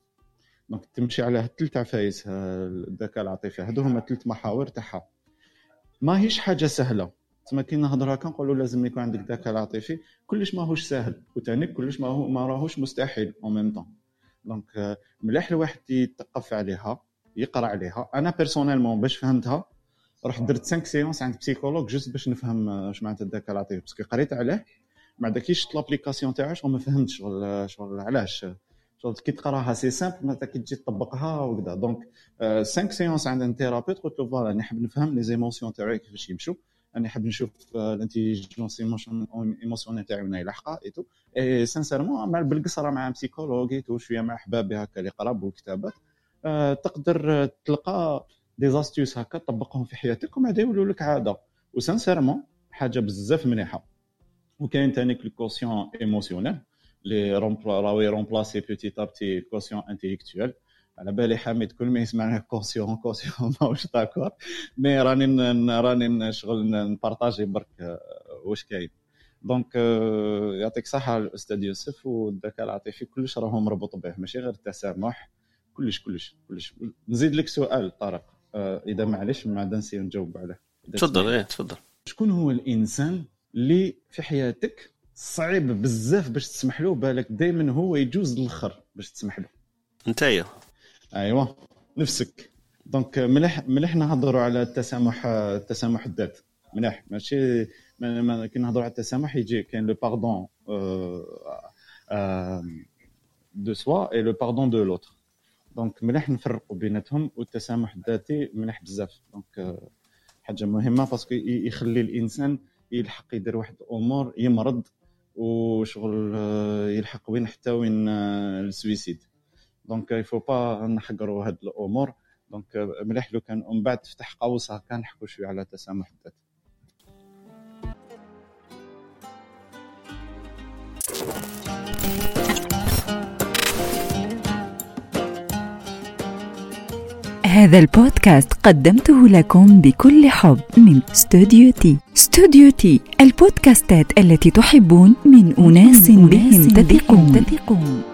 donc تمشي على ثلاث عفايس الذكاء العاطفي هادو هما ثلاث محاور تاعها. ماهيش حاجة سهلة. تما كي نهضر هكا نقولوا لازم يكون عندك ذكاء عاطفي كلش ماهوش سهل وثاني كلش ما هو ما راهوش مستحيل en même temps donc مليح الواحد يتقف عليها يقرأ عليها. أنا personnellement باش فهمتها رحت درت 5 séances عند psychologue juste باش نفهم اش معناتها الذكاء العاطفي. parce que قريت عليه mais كي شفت l'application تاعو شغل ما فهمتش شغل شغل علاش؟ شغل كي تقراها c'est simple معناتها كي تجي تطبقها وكذا donc 5 séances عند un thérapeute قلت له voilà نحب نفهم les émotions تاعي كيفاش يمشوا. أنا نحب نشوف l'intelligence émotionnelle تاعي وين يلحقها et tout et sincèrement مع بالقصره مع psychologue et tout شوية مع احبابي هكا اللي قراب والكتابات. آه، تقدر تلقى des astuces هكا تطبقهم في حياتك ومن يولوا لك عادة. و sincèrement حاجة بزاف مليحة. وكاين ثاني le quotient émotionnel اللي راهو remplacer petit à petit le quotient intellectuel على بالي حميد كل ما يسمعنا quotient quotient ماهوش d'accord. mais راني راني نشغل نبارطاجي برك آه، واش كاين. donc آه، يعطيك الصحه الأستاذ يوسف والذكاء العاطفي كلش راهو مربوط به ماشي غير التسامح. كلش كلش كلش. نزيد لك سؤال طارق. آه، إذا معليش ما عاد نسير نجاوب عليه تفضل إيه تفضل. شكون هو الإنسان اللي في حياتك صعيب بزاف باش تسمح له بالك دائما هو يجوز الآخر باش تسمح له؟ نتايا ايوا نفسك. donc مليح مليح نهضروا على التسامح التسامح الذات. مليح. ماشي كي نهضروا على التسامح يجي كاين le pardon de soi et le pardon de l'autre donc مليح نفرقوا بيناتهم والتسامح الذاتي مليح بزاف. donc حاجة مهمة parce que يخلي الإنسان يلحق يدير واحد الأمور يمرض وشغل يلحق وين حتى وين ال suicide. donc il faut pas نحقروا هاد الأمور. donc مليح لو كان ومن بعد تفتح قوس هكا نحكوا شوية على تسامح الذات. هذا البودكاست قدمته لكم بكل حب من استوديو تي استوديو تي البودكاستات التي تحبون من أناس بهم تثقون.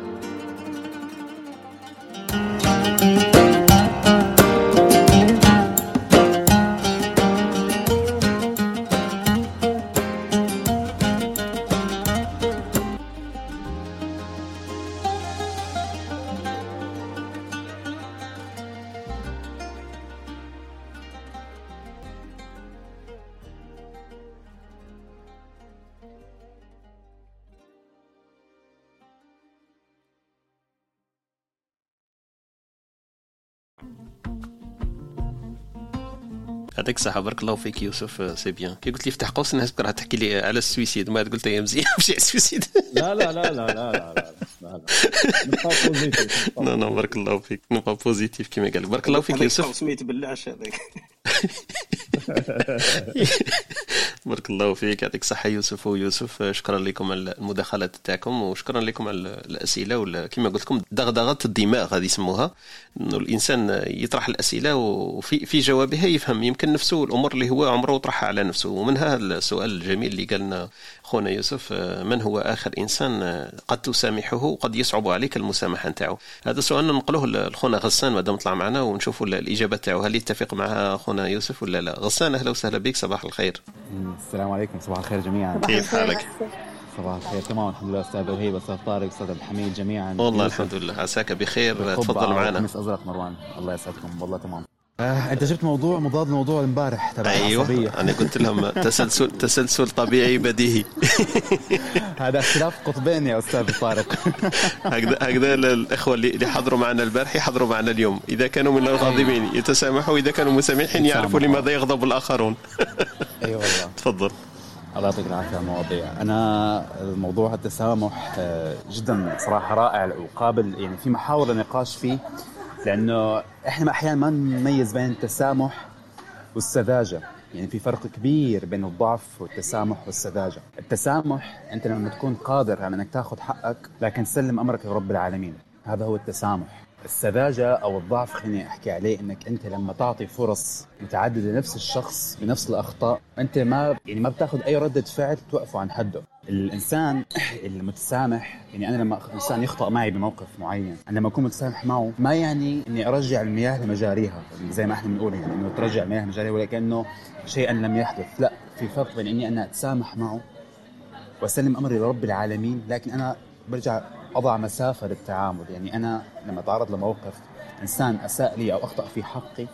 يعطيك الصحة. بارك الله فيك يوسف c'est bien. كي قلت لي فتح قوس الناس راح تحكي لي على ال suicide. ما قلت يا مزيان مشي على السويسيد. لا لا لا لا لا لا لا لا لا. بارك الله فيك. نبقى positif كما قال. بارك الله فيك يوسف. سميت بالعش هذاك بارك الله فيك يعطيك الصحة يوسف ويوسف. شكرا لكم على المداخلات تاعكم وشكرا لكم على الأسئلة ولا كما قلت لكم دغدغة الدماغ هذه يسموها. إنه الإنسان يطرح الأسئلة وفي في جوابها يفهم يمكن نفسه الأمور اللي هو عمره طرحها على نفسه. ومنها السؤال الجميل اللي قالنا خونا يوسف من هو آخر إنسان قد تسامحه وقد يصعب عليك المسامحة نتاعو؟ هذا سؤال ننقلوه لخونا غسان مادام طلع معنا ونشوفوا الإجابة تاعو هل يتفق مع خونا يوسف ولا لا؟ غسان. حسان أهلا وسهلا بك صباح الخير. السلام عليكم صباح الخير جميعا. كيف حالك؟ صباح الخير تمام الحمد لله أستاذ وهيب أستاذ طارق أستاذ عبد الحميد جميعا. والله الحمد لله عساك بخير تفضل معنا. خميس ازرق مروان الله يسعدكم والله تمام. آه، انت جبت موضوع مضاد لموضوع امبارح تبع أيوه العصبية. أنا قلت لهم تسلسل تسلسل طبيعي بديهي. هذا اختلاف قطبين يا أستاذ طارق. هكذا هكذا الإخوة اللي حضروا معنا البارح يحضروا معنا اليوم. إذا كانوا من الغاضبين يتسامحوا. واذا كانوا مسامحين يعرفوا لماذا يغضب الآخرون. اي والله. تفضل. الله يعطيك العافية على المواضيع أنا موضوع التسامح آه، جدا صراحة رائع وقابل يعني في محاور للنقاش فيه. لأنه إحنا أحيانا ما نميز بين التسامح والسذاجة. يعني في فرق كبير بين الضعف والتسامح والسذاجة. التسامح أنت لما تكون قادر على إنك تاخذ حقك لكن تسلم أمرك لرب العالمين. هذا هو التسامح. السذاجة أو الضعف خليني أحكي عليه إنك أنت لما تعطي فرص متعددة لنفس الشخص بنفس الأخطاء أنت ما يعني ما بتاخذ أي ردة فعل توقفه عن حده. الإنسان المتسامح يعني أنا لما إنسان يخطأ معي بموقف معين أنا لما أكون متسامح معه ما يعني إني أرجع المياه لمجاريها زي ما إحنا بنقول يعني إنه ترجع المياه لمجاريها ولكنه شيئا لم يحدث. لا في فرق بين إني أنا أتسامح معه وأسلم أمري لرب العالمين لكن أنا برجع أضع مسافة للتعامل. يعني أنا لما أتعرض لموقف إنسان أساء لي أو أخطأ في حقي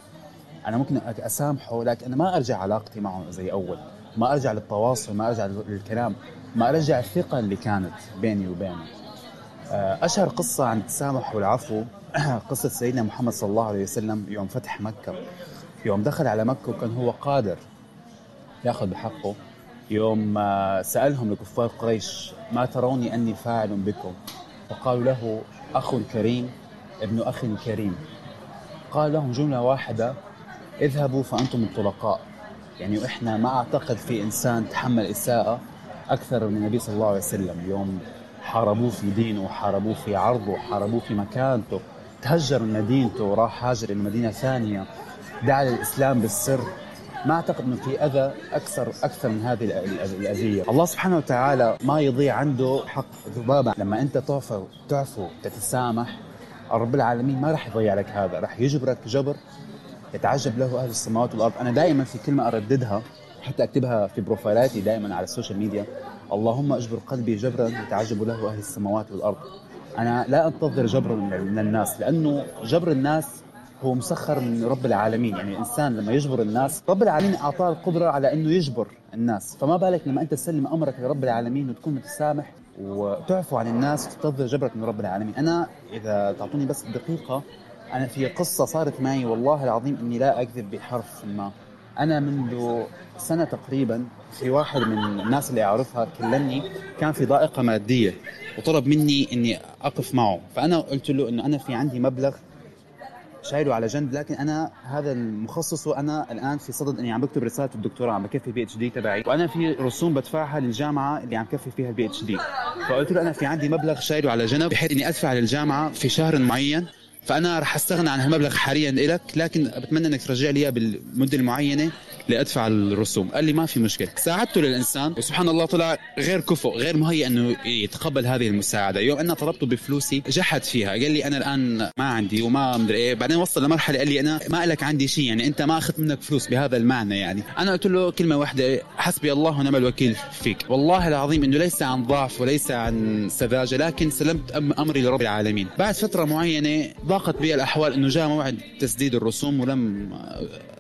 أنا ممكن أسامحه لكن أنا ما أرجع علاقتي معه زي أول. ما أرجع للتواصل ما أرجع للكلام ما أرجع الثقة اللي كانت بيني وبينه. أشهر قصة عن التسامح والعفو. قصة سيدنا محمد صلى الله عليه وسلم يوم فتح مكة. يوم دخل على مكة وكان هو قادر يأخذ بحقه. يوم سألهم لكفار قريش ما تروني أني فاعل بكم؟ فقالوا له أخ كريم ابن أخ كريم. قال لهم جملة واحدة اذهبوا فأنتم الطلقاء. يعني إحنا ما أعتقد في إنسان تحمل إساءة أكثر من النبي صلى الله عليه وسلم. يوم حاربوه في دينه وحاربوه في عرضه وحاربوه في مكانته تهجر من مدينته وراح هاجر إلى مدينة ثانية دعا للإسلام بالسر. ما أعتقد إنه في أذى أكثر أكثر من هذه الأذية، الله سبحانه وتعالى ما يضيع عنده حق ذبابة، لما أنت تعفو تعفو تتسامح رب العالمين ما راح يضيع لك هذا، راح يجبرك جبر يتعجب له أهل السماوات والأرض، أنا دائما في كلمة أرددها حتى أكتبها في بروفايلاتي دائما على ال social media، اللهم اجبر قلبي جبرا يتعجب له أهل السماوات والأرض. أنا لا أنتظر جبر من الناس لأنه جبر الناس هو مسخر من رب العالمين. يعني الانسان لما يجبر الناس رب العالمين أعطاه القدرة على إنه يجبر الناس. فما بالك لما أنت تسلم أمرك لرب العالمين وتكون متسامح وتعفو عن الناس وتنتظر جبرك من رب العالمين. أنا إذا تعطوني بس دقيقة أنا في قصة صارت معي والله العظيم إني لا أكذب بحرف ما. أنا منذ سنة تقريبا في واحد من الناس اللي أعرفها كلمني كان في ضائقة مادية وطلب مني إني أقف معه. فأنا قلت له إنه أنا في عندي مبلغ شايله على جنب لكن أنا هذا المخصص وأنا الآن في صدد إني عم بكتب رسالة الدكتوراه عم بكفي PhD تبعي. وأنا في رسوم بدفعها للجامعة اللي عم كفي فيها ال PhD. فقلت له أنا في عندي مبلغ شايله على جنب بحيث إني أدفع للجامعة في شهر معين. فأنا رح أستغنى عن هالمبلغ حاليا لك لكن بتمنى إنك ترجع لي اياه بالمدة المعينة. لأدفع الرسوم. قال لي ما في مشكلة. ساعدته للإنسان. وسبحان الله طلع غير كفؤ غير مهيئ إنه يتقبل هذه المساعدة. يوم أنا طلبته بفلوسي جحد فيها. قال لي أنا الآن ما عندي وما مدري إيه. بعدين وصل لمرحلة قال لي أنا ما لك عندي شيء يعني أنت ما أخذت منك فلوس بهذا المعنى يعني. أنا قلت له كلمة واحدة حسبي الله ونعم الوكيل فيك. والله العظيم إنه ليس عن ضعف وليس عن سذاجة لكن سلمت أمري لرب العالمين. بعد فترة معينة ضاقت بي الأحوال إنه جاء موعد تسديد الرسوم ولم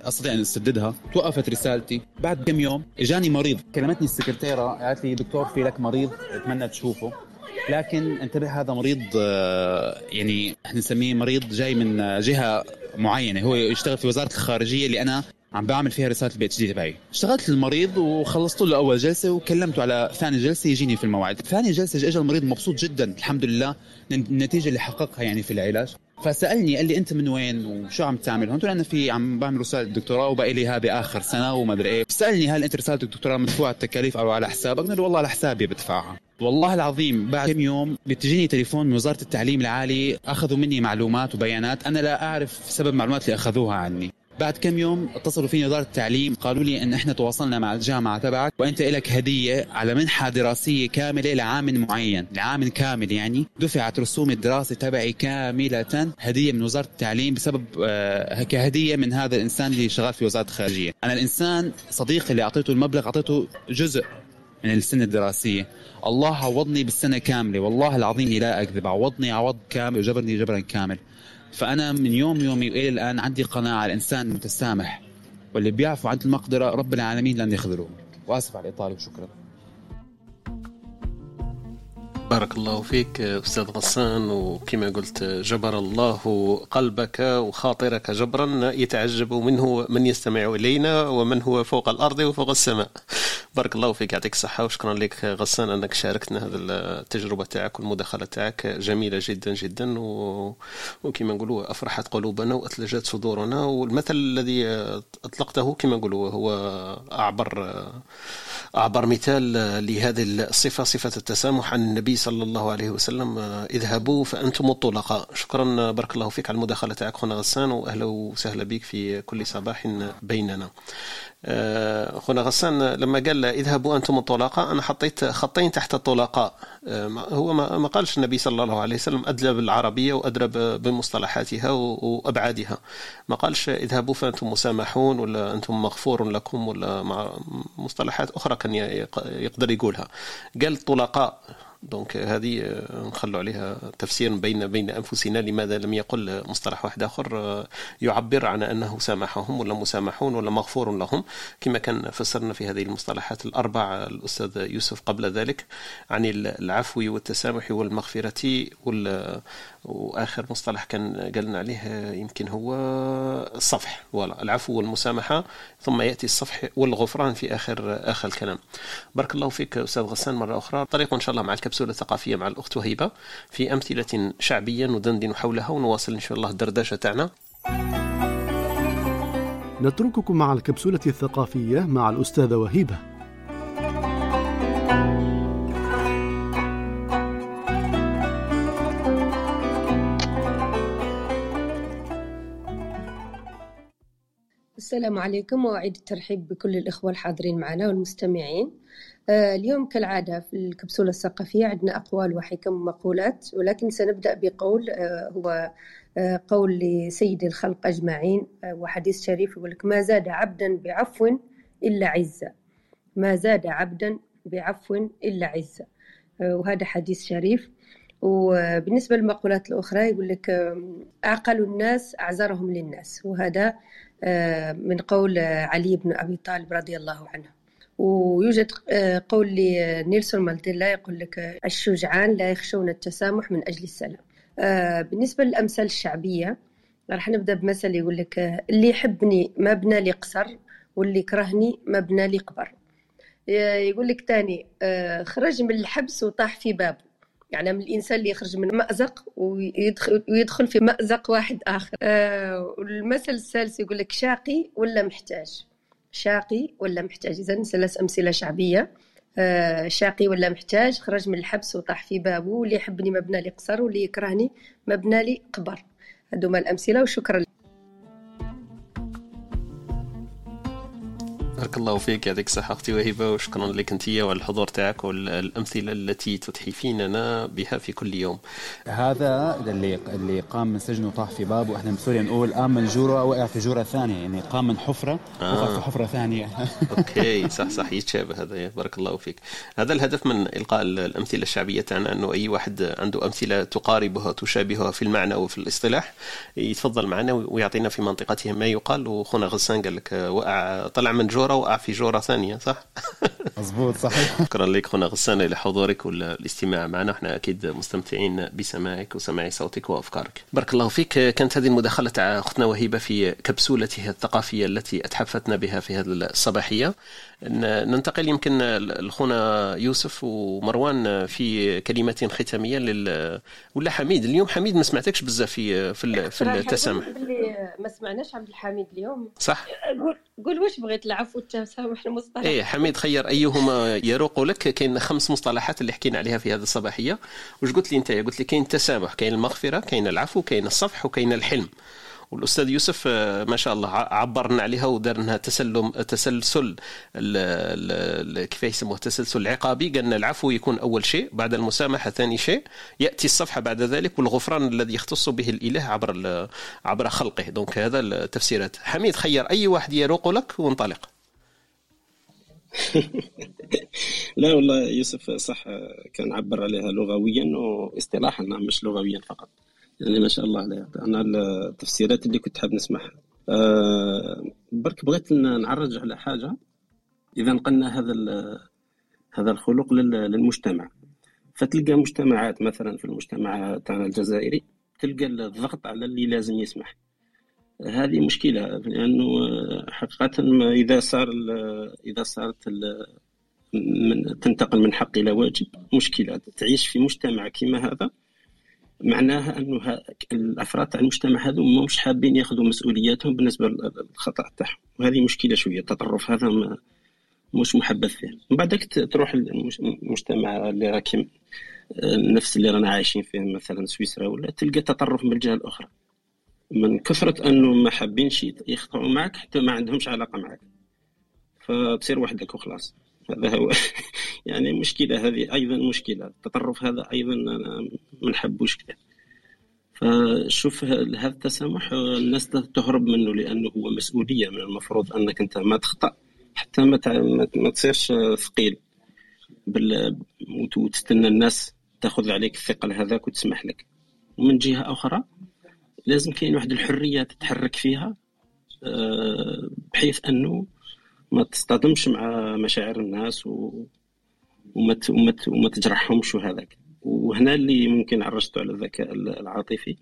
أستطيع أن أسددها. توقفت رسالتي. بعد كم يوم إجاني مريض. كلمتني السكرتيرة. قالت لي دكتور في لك مريض. أتمنى تشوفه. لكن انتبه هذا مريض يعني إحنا نسميه مريض جاي من جهة معينة. هو يشتغل في وزارة الخارجية اللي أنا عم بعمل فيها رسالة ال PhD تبعي. اشتغلت للمريض وخلصت له اول جلسة وكلمته على ثاني جلسة يجيني في الموعد. ثاني جلسة اجى المريض مبسوط جدا. الحمد لله. النتيجة اللي حققها يعني في العلاج. فسألني قال لي أنت من وين وشو عم تعمل هون؟ أنا في عم بعمل رسالة دكتوراه وبقي لي هذه آخر سنة وما أدري إيه. سألني هل أنت رسالة الدكتوراه مدفوعة التكاليف أو على حسابك؟ قلت له والله على حسابي بدفعها. والله العظيم بعد كم يوم بتجيني تليفون من وزارة التعليم العالي أخذوا مني معلومات وبيانات أنا لا أعرف سبب المعلومات اللي أخذوها عني. بعد كم يوم اتصلوا فيني وزارة التعليم قالوا لي إن إحنا تواصلنا مع الجامعة تبعك وأنت لك هدية على منحة دراسية كاملة لعام معين لعام كامل يعني. دفعت رسوم الدراسة تبعي كاملة هدية من وزارة التعليم بسبب آه، كهدية من هذا الإنسان اللي شغال في وزارة الخارجية. أنا الإنسان صديقي اللي أعطيته المبلغ أعطيته جزء من السنة الدراسية. الله عوضني بالسنة كاملة والله العظيم لا أكذب عوضني عوض كامل وجبرني جبرا كامل. فأنا من يوم يومي إلى الآن عندي قناعة الإنسان متسامح واللي بيعفو عند المقدرة رب العالمين لن يخذله وآسف على الإطالة وشكرا. بارك الله فيك أستاذ غسان وكما قلت جبر الله قلبك وخاطرك جبرا يتعجب منه من يستمع إلينا ومن هو فوق الأرض وفوق السماء بارك الله فيك يعطيك الصحة وشكرا لك غسان أنك شاركتنا هذه التجربة تاعك والمداخلة تاعك جميلة جدا جدا. وكما نقولوا أفرحت قلوبنا وأثلجت صدورنا والمثل الذي أطلقته كما نقولوا هو أعبر أعبر مثال لهذه الصفة صفة التسامح عن النبي صلى الله عليه وسلم. اذهبوا فأنتم الطلقاء. شكرا بارك الله فيك على المداخلة تاعك خونا غسان واهلا وسهلا بك في كل صباح بيننا. خونا غسان لما قال اذهبوا أنتم الطلقاء أنا حطيت خطين تحت الطلقاء. آه، هو ما قالش النبي صلى الله عليه وسلم ادلى بالعربيه وادرى بمصطلحاتها وأبعادها. ما قالش اذهبوا فأنتم مسامحون ولا أنتم مغفور لكم ولا مصطلحات أخرى كان يقدر يقولها. قال الطلقاء دونك هذه آه، نخلوا عليها تفسير بين بين أنفسنا لماذا لم يقل مصطلح واحد آخر آه، يعبر عن أنه سامحهم ولا مسامحون ولا مغفور لهم كما كان فسرنا في هذه المصطلحات الأربع الأستاذ يوسف قبل ذلك عن العفو والتسامح والمغفرة وال وآخر مصطلح كان قالنا عليه يمكن هو الصفح. ولا العفو والمسامحة ثم يأتي الصفح والغفران في آخر آخر الكلام. بارك الله فيك أستاذ غسان مرة أخرى. طريق إن شاء الله مع الكبسولة الثقافية مع الأخت وهيبة في أمثلة شعبية ندندن حولها ونواصل إن شاء الله الدردشة تاعنا. نترككم مع الكبسولة الثقافية مع الأستاذة وهيبة. السلام عليكم. وأعيد الترحيب بكل الإخوة الحاضرين معنا والمستمعين. آه، اليوم كالعادة في الكبسولة الثقافية عندنا أقوال وحكم ومقولات ولكن سنبدأ بقول آه، هو آه، قول لسيد الخلق أجمعين وحديث شريف يقول لك ما زاد عبدا بعفو إلا عزة. ما زاد عبدا بعفو إلا عزة. وهذا حديث شريف. وبالنسبة للمقولات الأخرى يقول لك أعقل الناس أعذرهم للناس. وهذا من قول علي بن أبي طالب رضي الله عنه. ويوجد آه، قول لنيلسون مانديلا يقول لك الشجعان لا يخشون التسامح من أجل السلام. آه، بالنسبة للأمثال الشعبية راح نبدأ بمثل يقول لك اللي يحبني ما بنى لي قصر واللي يكرهني ما بنى لي قبر. يقول لك تاني خرج من الحبس وطاح في بابه. يعني من الإنسان اللي يخرج من مأزق ويدخل ويدخل في مأزق واحد آخر. آه والمثل الثالث يقول لك شاقي ولا محتاج؟ شاقي ولا محتاج؟ اذا ثلاث أمثلة شعبية. آه شاقي ولا محتاج؟ خرج من الحبس وطاح في بابه واللي يحبني مبنى لي قصر واللي يكرهني مبنى لي قبر. هذوما الأمثلة وشكرا بارك الله فيك يعطيك الصحة أختي وهبة وشكرا لك أنت وعلى الحضور تاعك والأمثلة التي تتحفيننا بها في كل يوم. هذا اللي اللي قام من سجن وطاح في باب وإحنا بسوريا نقول قام من جورة وقع في جورة ثانية. يعني قام من حفرة آه. وقع في حفرة ثانية. أوكي صح صح يتشابه هذا. بارك الله فيك. هذا الهدف من إلقاء الأمثلة الشعبية تاعنا أنه أي واحد عنده أمثلة تقاربها تشابهها في المعنى وفي الاصطلاح يتفضل معنا ويعطينا في منطقته ما يقال. وخونا غسان قال لك وقع طلع من جورة وقع في جورة ثانية صح؟ مظبوط صحيح. شكرا لك خونا غسان لحضورك والاستماع معنا. إحنا أكيد مستمتعين بسماعك وسماع صوتك وأفكارك. بارك الله فيك. كانت هذه المداخلة تاع اختنا وهيبة في كبسولتها الثقافية التي اتحفتنا بها في هذه الصباحية. ننتقل يمكن لخونا يوسف ومروان في كلمة ختامية لل ولا حميد؟ اليوم حميد ما سمعتكش بزاف في في, في التسامح. ما سمعناش عبد الحميد اليوم. صح. قول قول واش بغيت العفو والتسامح المصطلح. إيه حميد خير أيهما يروق لك. كاين خمس مصطلحات اللي حكينا عليها في هذه الصباحية. واش قلت لي أنت؟ قلت لي كاين التسامح كاين المغفرة كاين العفو كاين الصفح وكاين الحلم. والأستاذ يوسف آه، ما شاء الله عبرنا عليها ودار لنا تسلم تسلسل كيف يسموه؟ التسلسل العقابي قالنا العفو يكون أول شيء بعد المسامحة ثاني شيء. يأتي الصفحة بعد ذلك والغفران الذي يختص به الإله عبر عبر خلقه. دونك هذا التفسيرات. حميد خير أي واحد يروق لك وانطلق؟ لا والله يوسف صح كان عبر عليها لغويا واصطلاحا مش لغويا فقط. يعني ما شاء الله عليه أنا التفسيرات اللي كنت حاب نسمعها. أه برك بغيت نعرج على حاجة. إذا نقلنا هذا هذا الخلق للمجتمع. فتلقى مجتمعات مثلا في المجتمع تاعنا الجزائري تلقى الضغط على اللي لازم يسمح. هذه مشكلة لأنه حقيقة إذا صار إذا صارت من تنتقل من حق إلى واجب مشكلة. تعيش في مجتمع كما هذا معناها أنه الأفراد تاع المجتمع هذو مش حابين ياخذوا مسؤولياتهم بالنسبة للخطأ تاعهم. وهذه مشكلة شوية التطرف هذا مش محبذ فيه من بعدك تروح المجتمع اللي راكي نفس اللي رانا عايشين فيه مثلا سويسرا ولا تلقى تطرف من الجهة الأخرى. من كثرة أنه ما حابينش يخطئوا معك حتى ما عندهمش علاقة معك. فتصير وحدك وخلاص. هذا هو. يعني مشكلة هذه أيضا مشكلة. التطرف هذا أيضا أنا ما نحبوش كذا. فشوف هذا التسامح الناس تهرب منه لأنه هو مسؤولية من المفروض أنك أنت ما تخطأ حتى ما ما تصيرش ثقيل. بال وتستنى الناس تأخذ عليك الثقل هذاك وتسمح لك. ومن جهة أخرى لازم كاين واحد الحرية تتحرك فيها آه، بحيث أنه ما تصطدمش مع مشاعر الناس و... وما وما وما تجرحهمش وهذاك. وهنا اللي ممكن عرجت على الذكاء العاطفي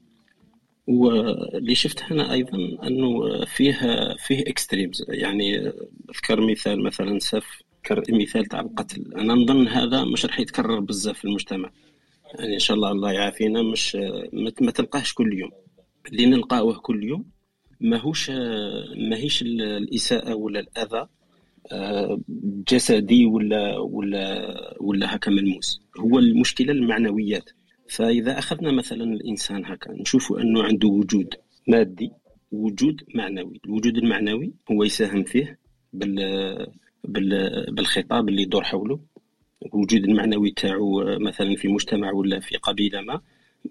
واللي شفت هنا أيضا أنه فيه فيه اكستريمز يعني أذكر مثال مثلا سف مثال تاع القتل. أنا نظن هذا مش راح يتكرر بزاف في المجتمع. يعني إن شاء الله الله يعافينا مش ما تلقاهش كل يوم. اللي نلقاوه كل يوم ماهوش ماهيش الإساءة ولا الأذى آه، جسدي ولا ولا ولا هكا ملموس. هو المشكلة المعنويات. فإذا أخذنا مثلا الإنسان هكا نشوف أنه عنده وجود مادي وجود معنوي. الوجود المعنوي هو يساهم فيه بال بالخطاب اللي يدور حوله. الوجود المعنوي تاعو مثلا في مجتمع ولا في قبيلة ما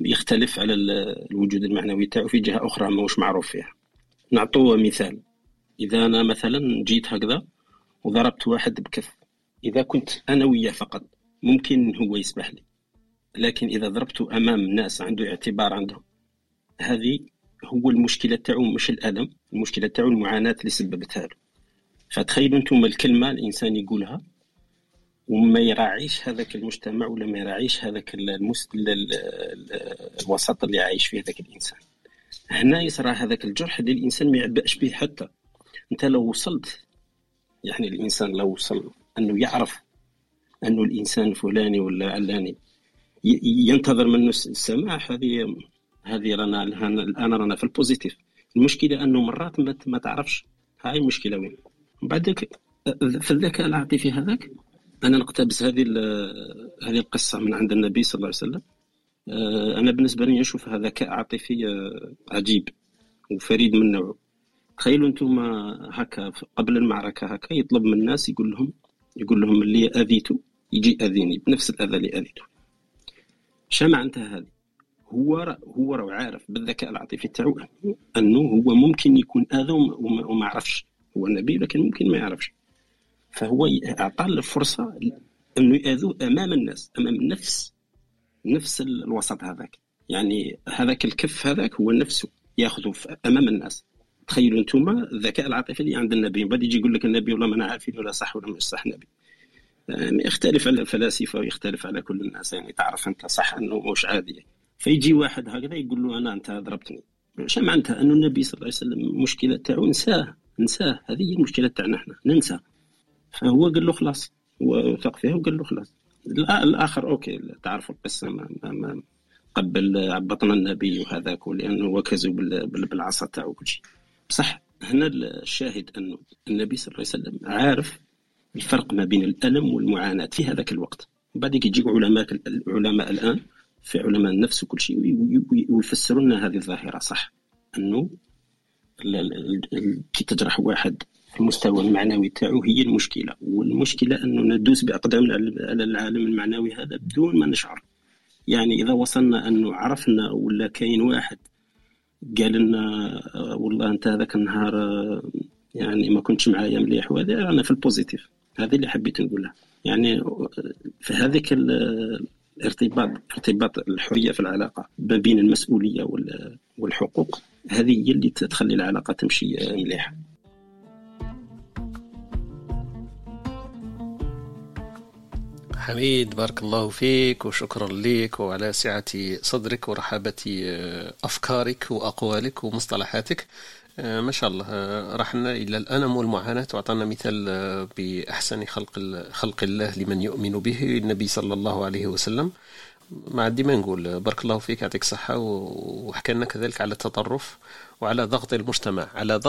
يختلف على الوجود المعنوي تاعو في جهة أخرى ماهوش معروف فيها. نعطوه مثال إذا أنا مثلا جيت هكذا وضربت واحد بكف إذا كنت أنا وياه فقط ممكن هو يسمح لي لكن إذا ضربته أمام ناس عنده اعتبار عندهم هذه هو المشكلة تاعو مش الألم المشكلة تاعو المعاناة اللي سببتها له فتخيلوا أنتم الكلمة الإنسان يقولها وما يراعيش هذاك المجتمع ولا ما يراعيش هذاك. الوسط اللي عايش فيه هذاك الإنسان هنا يصرى هذاك الجرح اللي الإنسان ما يعبأش به حتى. أنت لو وصلت يعني الإنسان لو وصل أنه يعرف أنه الإنسان فلاني ولا علاني ينتظر منه السماح هذه هذه رانا الآن رانا في البوزيتيف. المشكلة أنه مرات ما تعرفش هاي المشكلة وين. بعدك في الذكاء العاطفي هذاك أنا نقتبس هذه هذه القصة من عند النبي صلى الله عليه وسلم. أنا بالنسبة لي نشوف هذا ذكاء عاطفي آه، عجيب وفريد من نوعه. تخيلوا أنتم هكا قبل المعركة هكا يطلب من الناس يقول لهم يقول لهم اللي اذيته يجي اذيني بنفس الأذى اللي اذيته شا معناتها هذه. هو هو راه عارف بالذكاء العاطفي تاعو أنه هو ممكن يكون أذى وما عرفش. هو النبي لكن ممكن ما يعرفش. فهو أعطى الفرصة أنه يأذوه أمام الناس أمام نفس نفس الوسط هذاك. يعني هذاك الكف هذاك هو نفسه ياخذه أمام الناس. تخيلوا أنتم الذكاء العاطفي اللي عند النبي بعد يجي يقول لك النبي والله ما أنا عارفين ولا صح ولا مش صح نبي. يعني يختلف على الفلاسفة ويختلف على كل الناس يعني تعرف أنت صح أنه مش عادي. فيجي واحد هكذا يقول له أنا أنت ضربتني إيش معناتها أنه النبي صلى الله عليه وسلم المشكلة تاعو نساه نساه. هذه هي المشكلة تاعنا إحنا ننسى. فهو قال له خلاص وثق فيها وقال له خلاص. الآخر أوكي تعرف القصة ما, ما, قبل عبطنا النبي وهذاك لأنه وكزوا بالعصا تاعو وكل شيء. بصح هنا الشاهد انه النبي صلى الله عليه وسلم عارف الفرق ما بين الألم والمعاناة في هذاك الوقت. بعد يجيو علماء العلماء الآن في علماء النفس وكل شيء ويفسرون هذه الظاهرة. صح أنه كي تجرح واحد في المستوى المعنوي تاعو هي المشكلة والمشكلة أنه ندوس باقدامنا على العالم المعنوي هذا بدون ما نشعر. يعني إذا وصلنا أنه عرفنا ولا كاين واحد قال لنا آه، والله أنت هذاك النهار آه، يعني ما كنتش معايا مليح وهذا أنا في البوزيتيف. هذه اللي حبيت نقولها. يعني آه، في هذيك الارتباط ارتباط الحرية في العلاقة ما بين المسؤولية والحقوق هذه هي اللي تخلي العلاقة تمشي مليحة. حميد بارك الله فيك وشكرا لك وعلى سعة صدرك ورحابة آه، أفكارك وأقوالك ومصطلحاتك. آه، ما شاء الله آه، رحنا إلى الألم والمعاناة. وأعطانا مثال بأحسن خلق خلق الله لمن يؤمن به النبي صلى الله عليه وسلم. ما عندي ما نقول. بارك الله فيك يعطيك الصحة وحكى لنا كذلك على التطرف. وعلى ضغط المجتمع على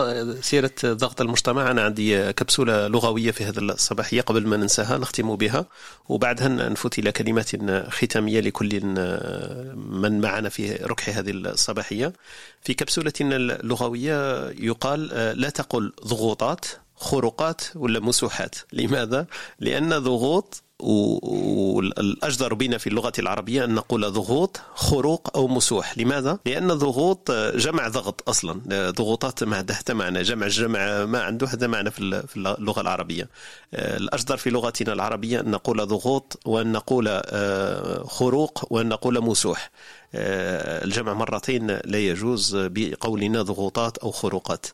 سيرة ضغط المجتمع. أنا عندي كبسولة لغوية في هذا الصباحية قبل ما ننساها نختم بها. وبعدها نفوت إلى كلمات ختامية لكل من معنا في ركح هذه الصباحية. في كبسولتنا اللغوية يقال لا تقل ضغوطات خروقات ولا مسوحات. لماذا؟ لأن ضغوط والأجدر بنا في اللغة العربية أن نقول ضغوط خروق أو مسوح. لماذا؟ لأن ضغوط جمع ضغط أصلا. ضغوطات ما عندها معنى. جمع جمع ما عنده هذا معنى في اللغة العربية. الأجدر في لغتنا العربية أن نقول ضغوط وأن نقول آه، خروق وأن نقول مسوح. آه، الجمع مرتين لا يجوز بقولنا ضغوطات أو خروقات.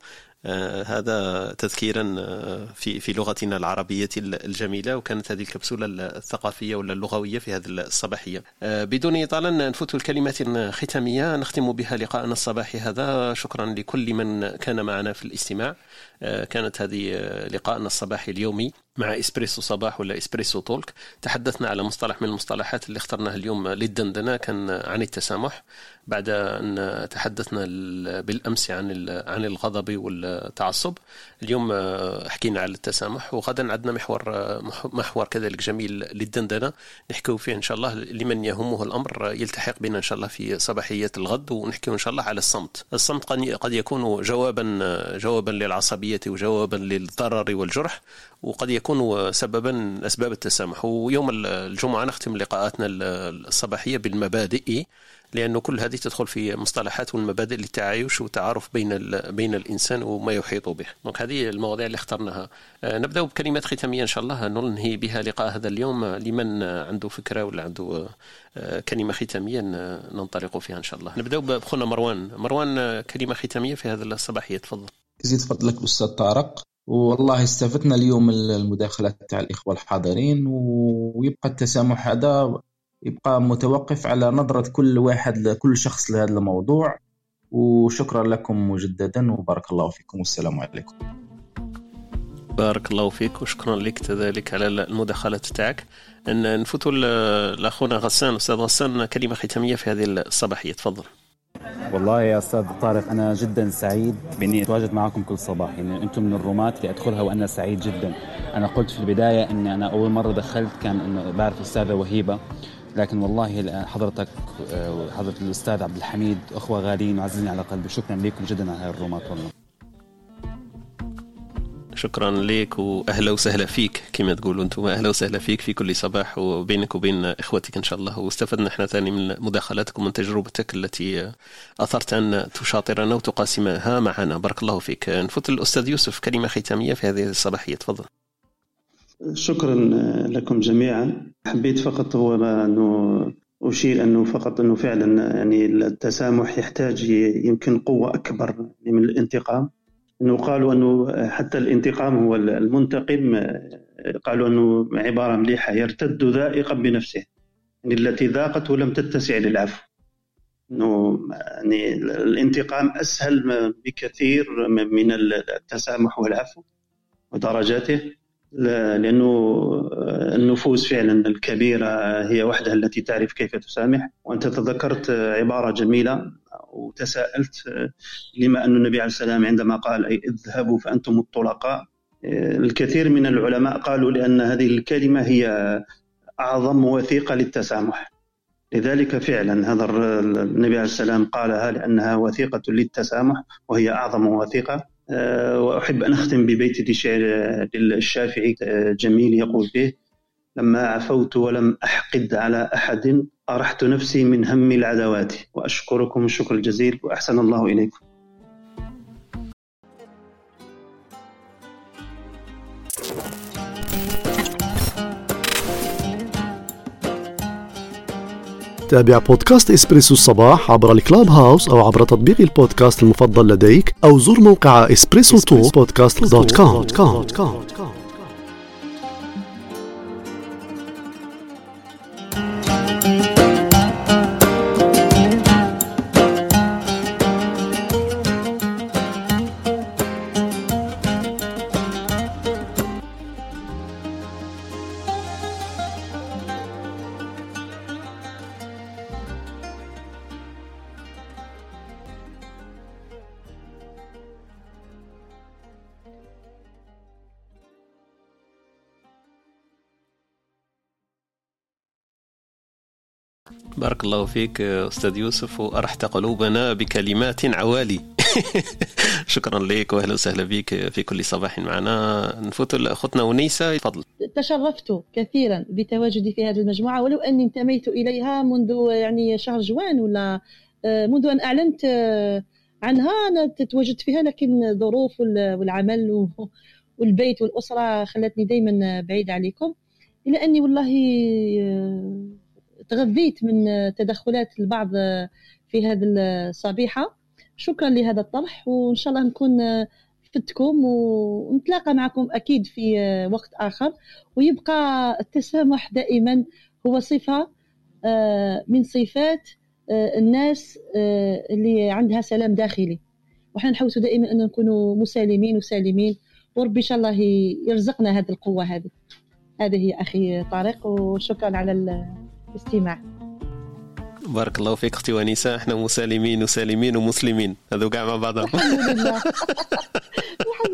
هذا تذكيرا آه، في في لغتنا العربية الجميلة وكانت هذه الكبسولة الثقافية ولا اللغوية في هذه الصباحية. آه، بدون إطالة نفوت الكلمات الختامية نختم بها لقاءنا الصباحي هذا. شكرا لكل من كان معنا في الاستماع. كانت هذه لقاءنا الصباحي اليومي. مع إسبريسو صباح ولا إسبريسو تولك تحدثنا على مصطلح من المصطلحات اللي اخترناها اليوم للدندنة كان عن التسامح بعد أن تحدثنا بالأمس عن عن الغضب والتعصب اليوم حكينا على التسامح. وغدا عندنا محور محور كذلك جميل للدندنة. نحكيو فيه إن شاء الله لمن يهمه الأمر يلتحق بنا إن شاء الله في صباحية الغد. ونحكيو إن شاء الله على الصمت. الصمت قد يكون جوابا جوابا للعصبية وجوابا للضرر والجرح. وقد يكون سببا اسباب التسامح ويوم الجمعة نختم لقاءاتنا الصباحية بالمبادئ لأنه كل هذه تدخل في مصطلحات والمبادئ للتعايش والتعارف بين بين الإنسان وما يحيط به. دونك هذه المواضيع اللي اخترناها. آه، نبدأ بكلمات ختامية إن شاء الله ننهي بها لقاء هذا اليوم لمن عنده فكرة ولا عنده آه، كلمة ختامية ننطلق فيها إن شاء الله. نبدأ بخونا مروان، مروان كلمة ختامية في هذا الصباحية تفضل. يزيد فضلك أستاذ طارق والله استفدنا اليوم المداخلات تاع الإخوة الحاضرين ويبقى التسامح هذا يبقى متوقف على نظرة كل واحد كل شخص لهذا الموضوع. وشكرا لكم مجددا وبارك الله فيكم والسلام عليكم. بارك الله فيك وشكرا لك كذلك على المداخلات تاعك. نفوتوا لأخونا غسان أستاذ غسان كلمة ختامية في هذه الصباحية تفضل. والله يا أستاذ طارق أنا جدا سعيد بإني أتواجد معكم كل صباح. يعني أنتم من الرومات اللي أدخلها وأنا سعيد جدا. أنا قلت في البداية اني أنا أول مرة دخلت كان إنه بعرف الأستاذة وهيبة لكن والله حضرتك وحضرة آه، الأستاذ عبد الحميد أخوة غاليين وعزيزين على قلبي. شكرا لكم جدا على هاي الرومات والله. شكرا لك وأهلا وسهلا فيك كما تقولوا أنتم أهلا وسهلا فيك في كل صباح وبينك وبين إخوتك إن شاء الله. واستفدنا إحنا ثاني من مداخلاتك ومن تجربتك التي أثرت أن تشاطرنا وتقاسمها معنا. بارك الله فيك. نفوت الأستاذ يوسف كلمة ختامية في هذه الصباحية. تفضل. شكرا لكم جميعا. حبيت فقط هو انه أشير أنه فقط أنه فعلا يعني التسامح يحتاج يمكن قوة أكبر من الانتقام. إنه قالوا أنه حتى الانتقام هو المنتقم قالوا أنه عبارة مليحة يرتد ذائقا بنفسه يعني التي ذاقته لم تتسع للعفو. إنه يعني الانتقام أسهل بكثير من التسامح والعفو ودرجاته لأنه النفوس فعلا الكبيرة هي وحدها التي تعرف كيف تسامح. وأنت تذكرت عبارة جميلة وتساءلت لما أن النبي عليه السلام عندما قال أي اذهبوا فأنتم الطلقاء الكثير من العلماء قالوا لأن هذه الكلمة هي أعظم وثيقة للتسامح. لذلك فعلا هذا النبي عليه السلام قالها لأنها وثيقة للتسامح وهي أعظم وثيقة. آه، وأحب أن أختم ببيت لشعر للشافعي آه، جميل يقول فيه لما عفوت ولم أحقد على أحد أرحت نفسي من هم العدوات وأشكركم الشكر الجزيل وأحسن الله إليكم. تابع بودكاست إسبريسو الصباح عبر ال Clubhouse أو عبر تطبيق البودكاست المفضل لديك أو زر موقع Espresso Talk podcast dot com بارك الله فيك أستاذ يوسف وأرحت قلوبنا بكلمات عوالي. شكرا لك واهلا وسهلا بك في كل صباح معنا. نفوت لأختنا ونيسه تفضل. تشرفت كثيرا بتواجدي في هذه المجموعة ولو أني انتميت إليها منذ يعني شهر جوان ولا آه، منذ أن أعلنت آه، عنها أنا تواجدت فيها لكن الظروف والعمل والبيت والأسرة خلتني دائما بعيد عليكم. إلى أني والله آه، تغذيت من تدخلات البعض في هذه الصبيحة. شكرا لهذا الطرح وإن شاء الله نكون فدتكم ونتلاقى معكم أكيد في وقت آخر. ويبقى التسامح دائما هو صفة آه، من صفات آه، الناس آه، اللي عندها سلام داخلي. وحنا نحوس دائما أن نكونوا مسالمين وسالمين وربي إن شاء الله يرزقنا هذه القوة هذه. هذه هي أخي طارق وشكرا على الاستماع. بارك الله فيك أختي ونيسه إحنا مسالمين وسالمين ومسلمين. هذو كاع مع بعضهم.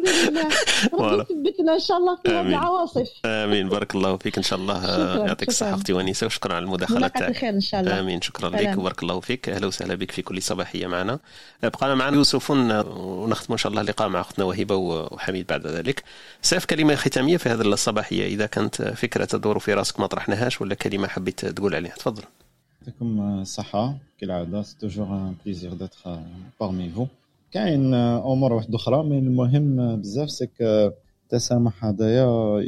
الحمد لله. الحمد لله ربي يثبتنا إن شاء الله في العواصف آمين. بارك الله فيك إن شاء الله. يعطيك الصحة أختي ونيسة وشكرا على المداخلة. تاعك الخير إن شاء الله. آمين. شكرا لك وبارك الله فيك. أهلا وسهلا بك في كل صباحية معنا. بقى معنا. يوسف ونختم إن شاء الله اللقاء مع أختنا وهبه وحميد بعد ذلك. سيف كلمة ختامية في هذه الصباحية. إذا كانت فكرة تدور في راسك ما طرحناهاش ولا كلمة حبيت تقول عليها. تفضل. يعطيكم الصحة. كالعادة c'est toujours un plaisir d'être parmi vous كاين أمور واحد أخرى mais المهم بزاف c'est que التسامح هذايا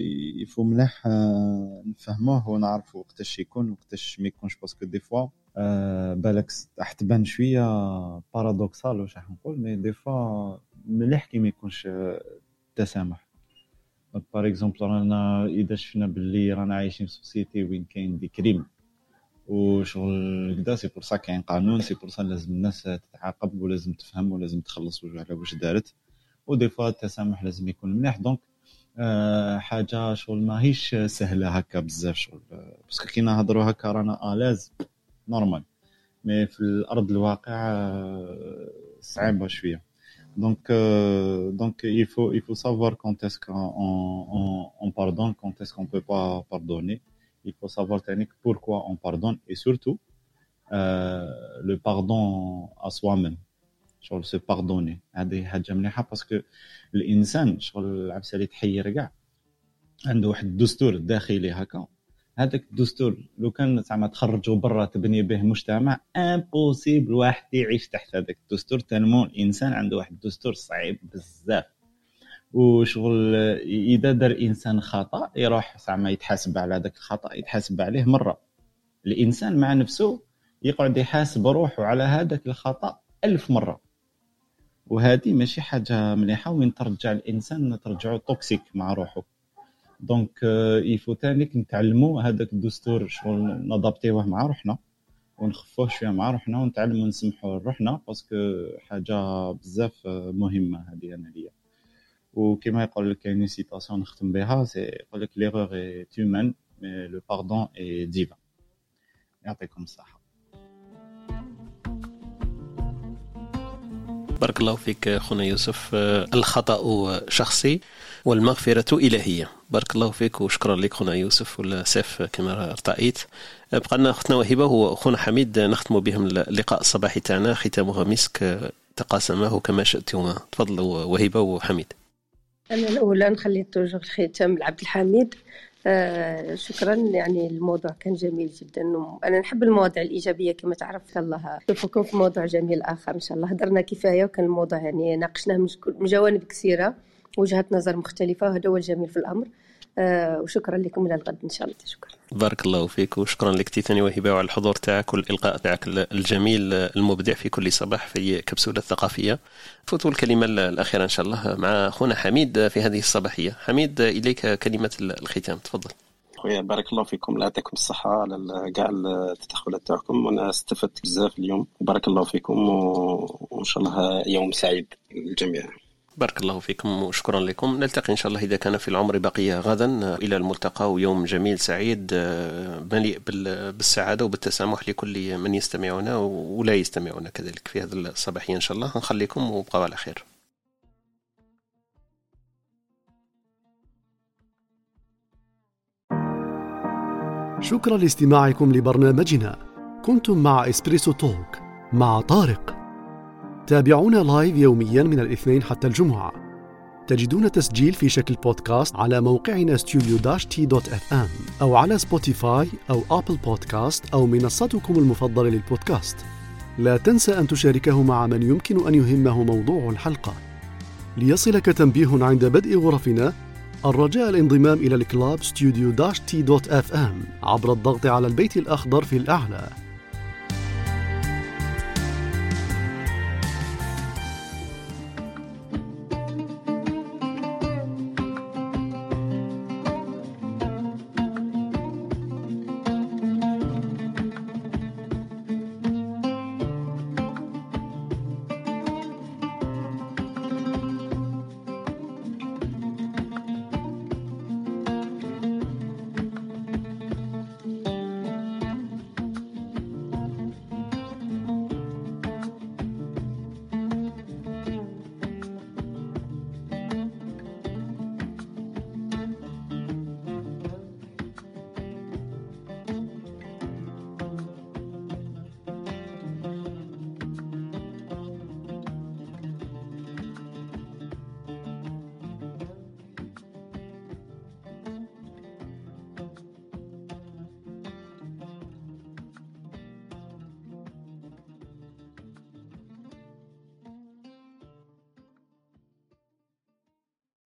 يفو ملاح نفهموه ونعرفوا وقتاش يكون وقتاش ما يكونش parce que des fois بالك راح تبان شوية paradoxal واش راح نقول mais des fois مليح كي ما يكونش التسامح par exemple رانا إذا شفنا باللي رانا عايشين في société وين كاين des crimes وشغل كدا c'est pour ça كاين قانون c'est pour ça لازم الناس تتعاقب ولازم تفهم ولازم تخلص على واش دارت. و des fois التسامح لازم يكون مليح. donc أه حاجة شغل ماهيش سهلة هكا بزاف شغل. باسكو كي نهضروا هكا رانا الاز نورمال مي في الأرض الواقع آه، صعيبة شوية. دونك دونك il faut savoir quand est-ce qu'on on, on pardonne quand est-ce qu'on peut pas pardonner. Il faut savoir pourquoi on pardonne et surtout euh, le pardon à soi-même. شغل se pardonner. هذه حاجة مليحه باسكو عنده واحد الدستور داخلي هكا هذاك الدستور لو كان زعما تخرجوا برا تبني به مجتمع impossible واحد يعيش تحت هذاك الدستور. tellement الانسان عنده واحد الدستور صعيب بزاف. وشغل إذا دار إنسان خطأ يروح زعما يتحاسب على هذاك الخطأ يتحاسب عليه مرة. الإنسان مع نفسه يقعد يحاسب روحه على هذاك الخطأ ألف مرة. وهذه ماشي حاجة مليحة وين ترجع الإنسان ترجعه toxique مع روحه. donc il faut تانيك نتعلموا هذاك الدستور شغل نضبطيوه مع روحنا ونخفوه شوية مع روحنا ونتعلموا نسمحوا لروحنا parce que حاجة بزاف مهمة هذه أنا ليا. وكما يقول لك كاين citation نختم بها c'est يقول لك l'erreur est humaine mais le pardon est divin يعطيكم الصحه بارك الله فيك خونا يوسف الخطا شخصي والمغفره الهيه بارك الله فيك وشكرا لك خونا يوسف ولا سيف كما ارتأيت بقى لنا اختنا وهبه وخونا حميد نختم بهم اللقاء الصباحي تاعنا ختامها مسك تقاسمه كما شئتما تفضلوا وهبه وحميد أنا الأولى نخلي توجور الختام لعبد الحميد. آه شكرا يعني الموضوع كان جميل جدا أنا نحب المواضيع الإيجابية كما تعرف. إن شاء الله نشوفكم في موضوع جميل آخر إن شاء الله هدرنا كفاية وكان الموضوع يعني ناقشناه من جوانب كثيرة وجهات نظر مختلفة وهذا هو الجميل في الأمر. وشكرا لكم إلى الغد إن شاء الله. شكرا. بارك الله فيك وشكرا لك تيتاني وهبة وعلى الحضور تاعك والإلقاء تاعك الجميل المبدع في كل صباح في كبسولة الثقافيه فوتوا الكلمة الأخيرة إن شاء الله مع أخونا حميد في هذه الصباحية. حميد إليك كلمة الختام. تفضل. خويا بارك الله فيكم. الله يعطيكم الصحة على كاع التدخلات تاعكم. وأنا استفدت بزاف اليوم. بارك الله فيكم وإن شاء الله يوم سعيد للجميع. بارك الله فيكم وشكرا لكم. نلتقي إن شاء الله إذا كان في العمر بقية غدا إلى الملتقى ويوم جميل سعيد مليء بالسعادة وبالتسامح لكل من يستمعنا ولا يستمعنا كذلك في هذا الصباحية إن شاء الله. نخليكم وبقوا على خير. شكرا لاستماعكم لبرنامجنا. كنتم مع إسبريسو توك مع طارق. تابعونا live يوميا من الاثنين حتى الجمعة. تجدون تسجيل في شكل بودكاست على موقعنا ام أو على سبوتيفاي أو أبل بودكاست أو منصتكم المفضلة للبودكاست. لا تنسى أن تشاركه مع من يمكن أن يهمه موضوع الحلقة. ليصلك تنبيه عند بدء غرفنا الرجاء الانضمام إلى ال club ام عبر الضغط على البيت الأخضر في الأعلى.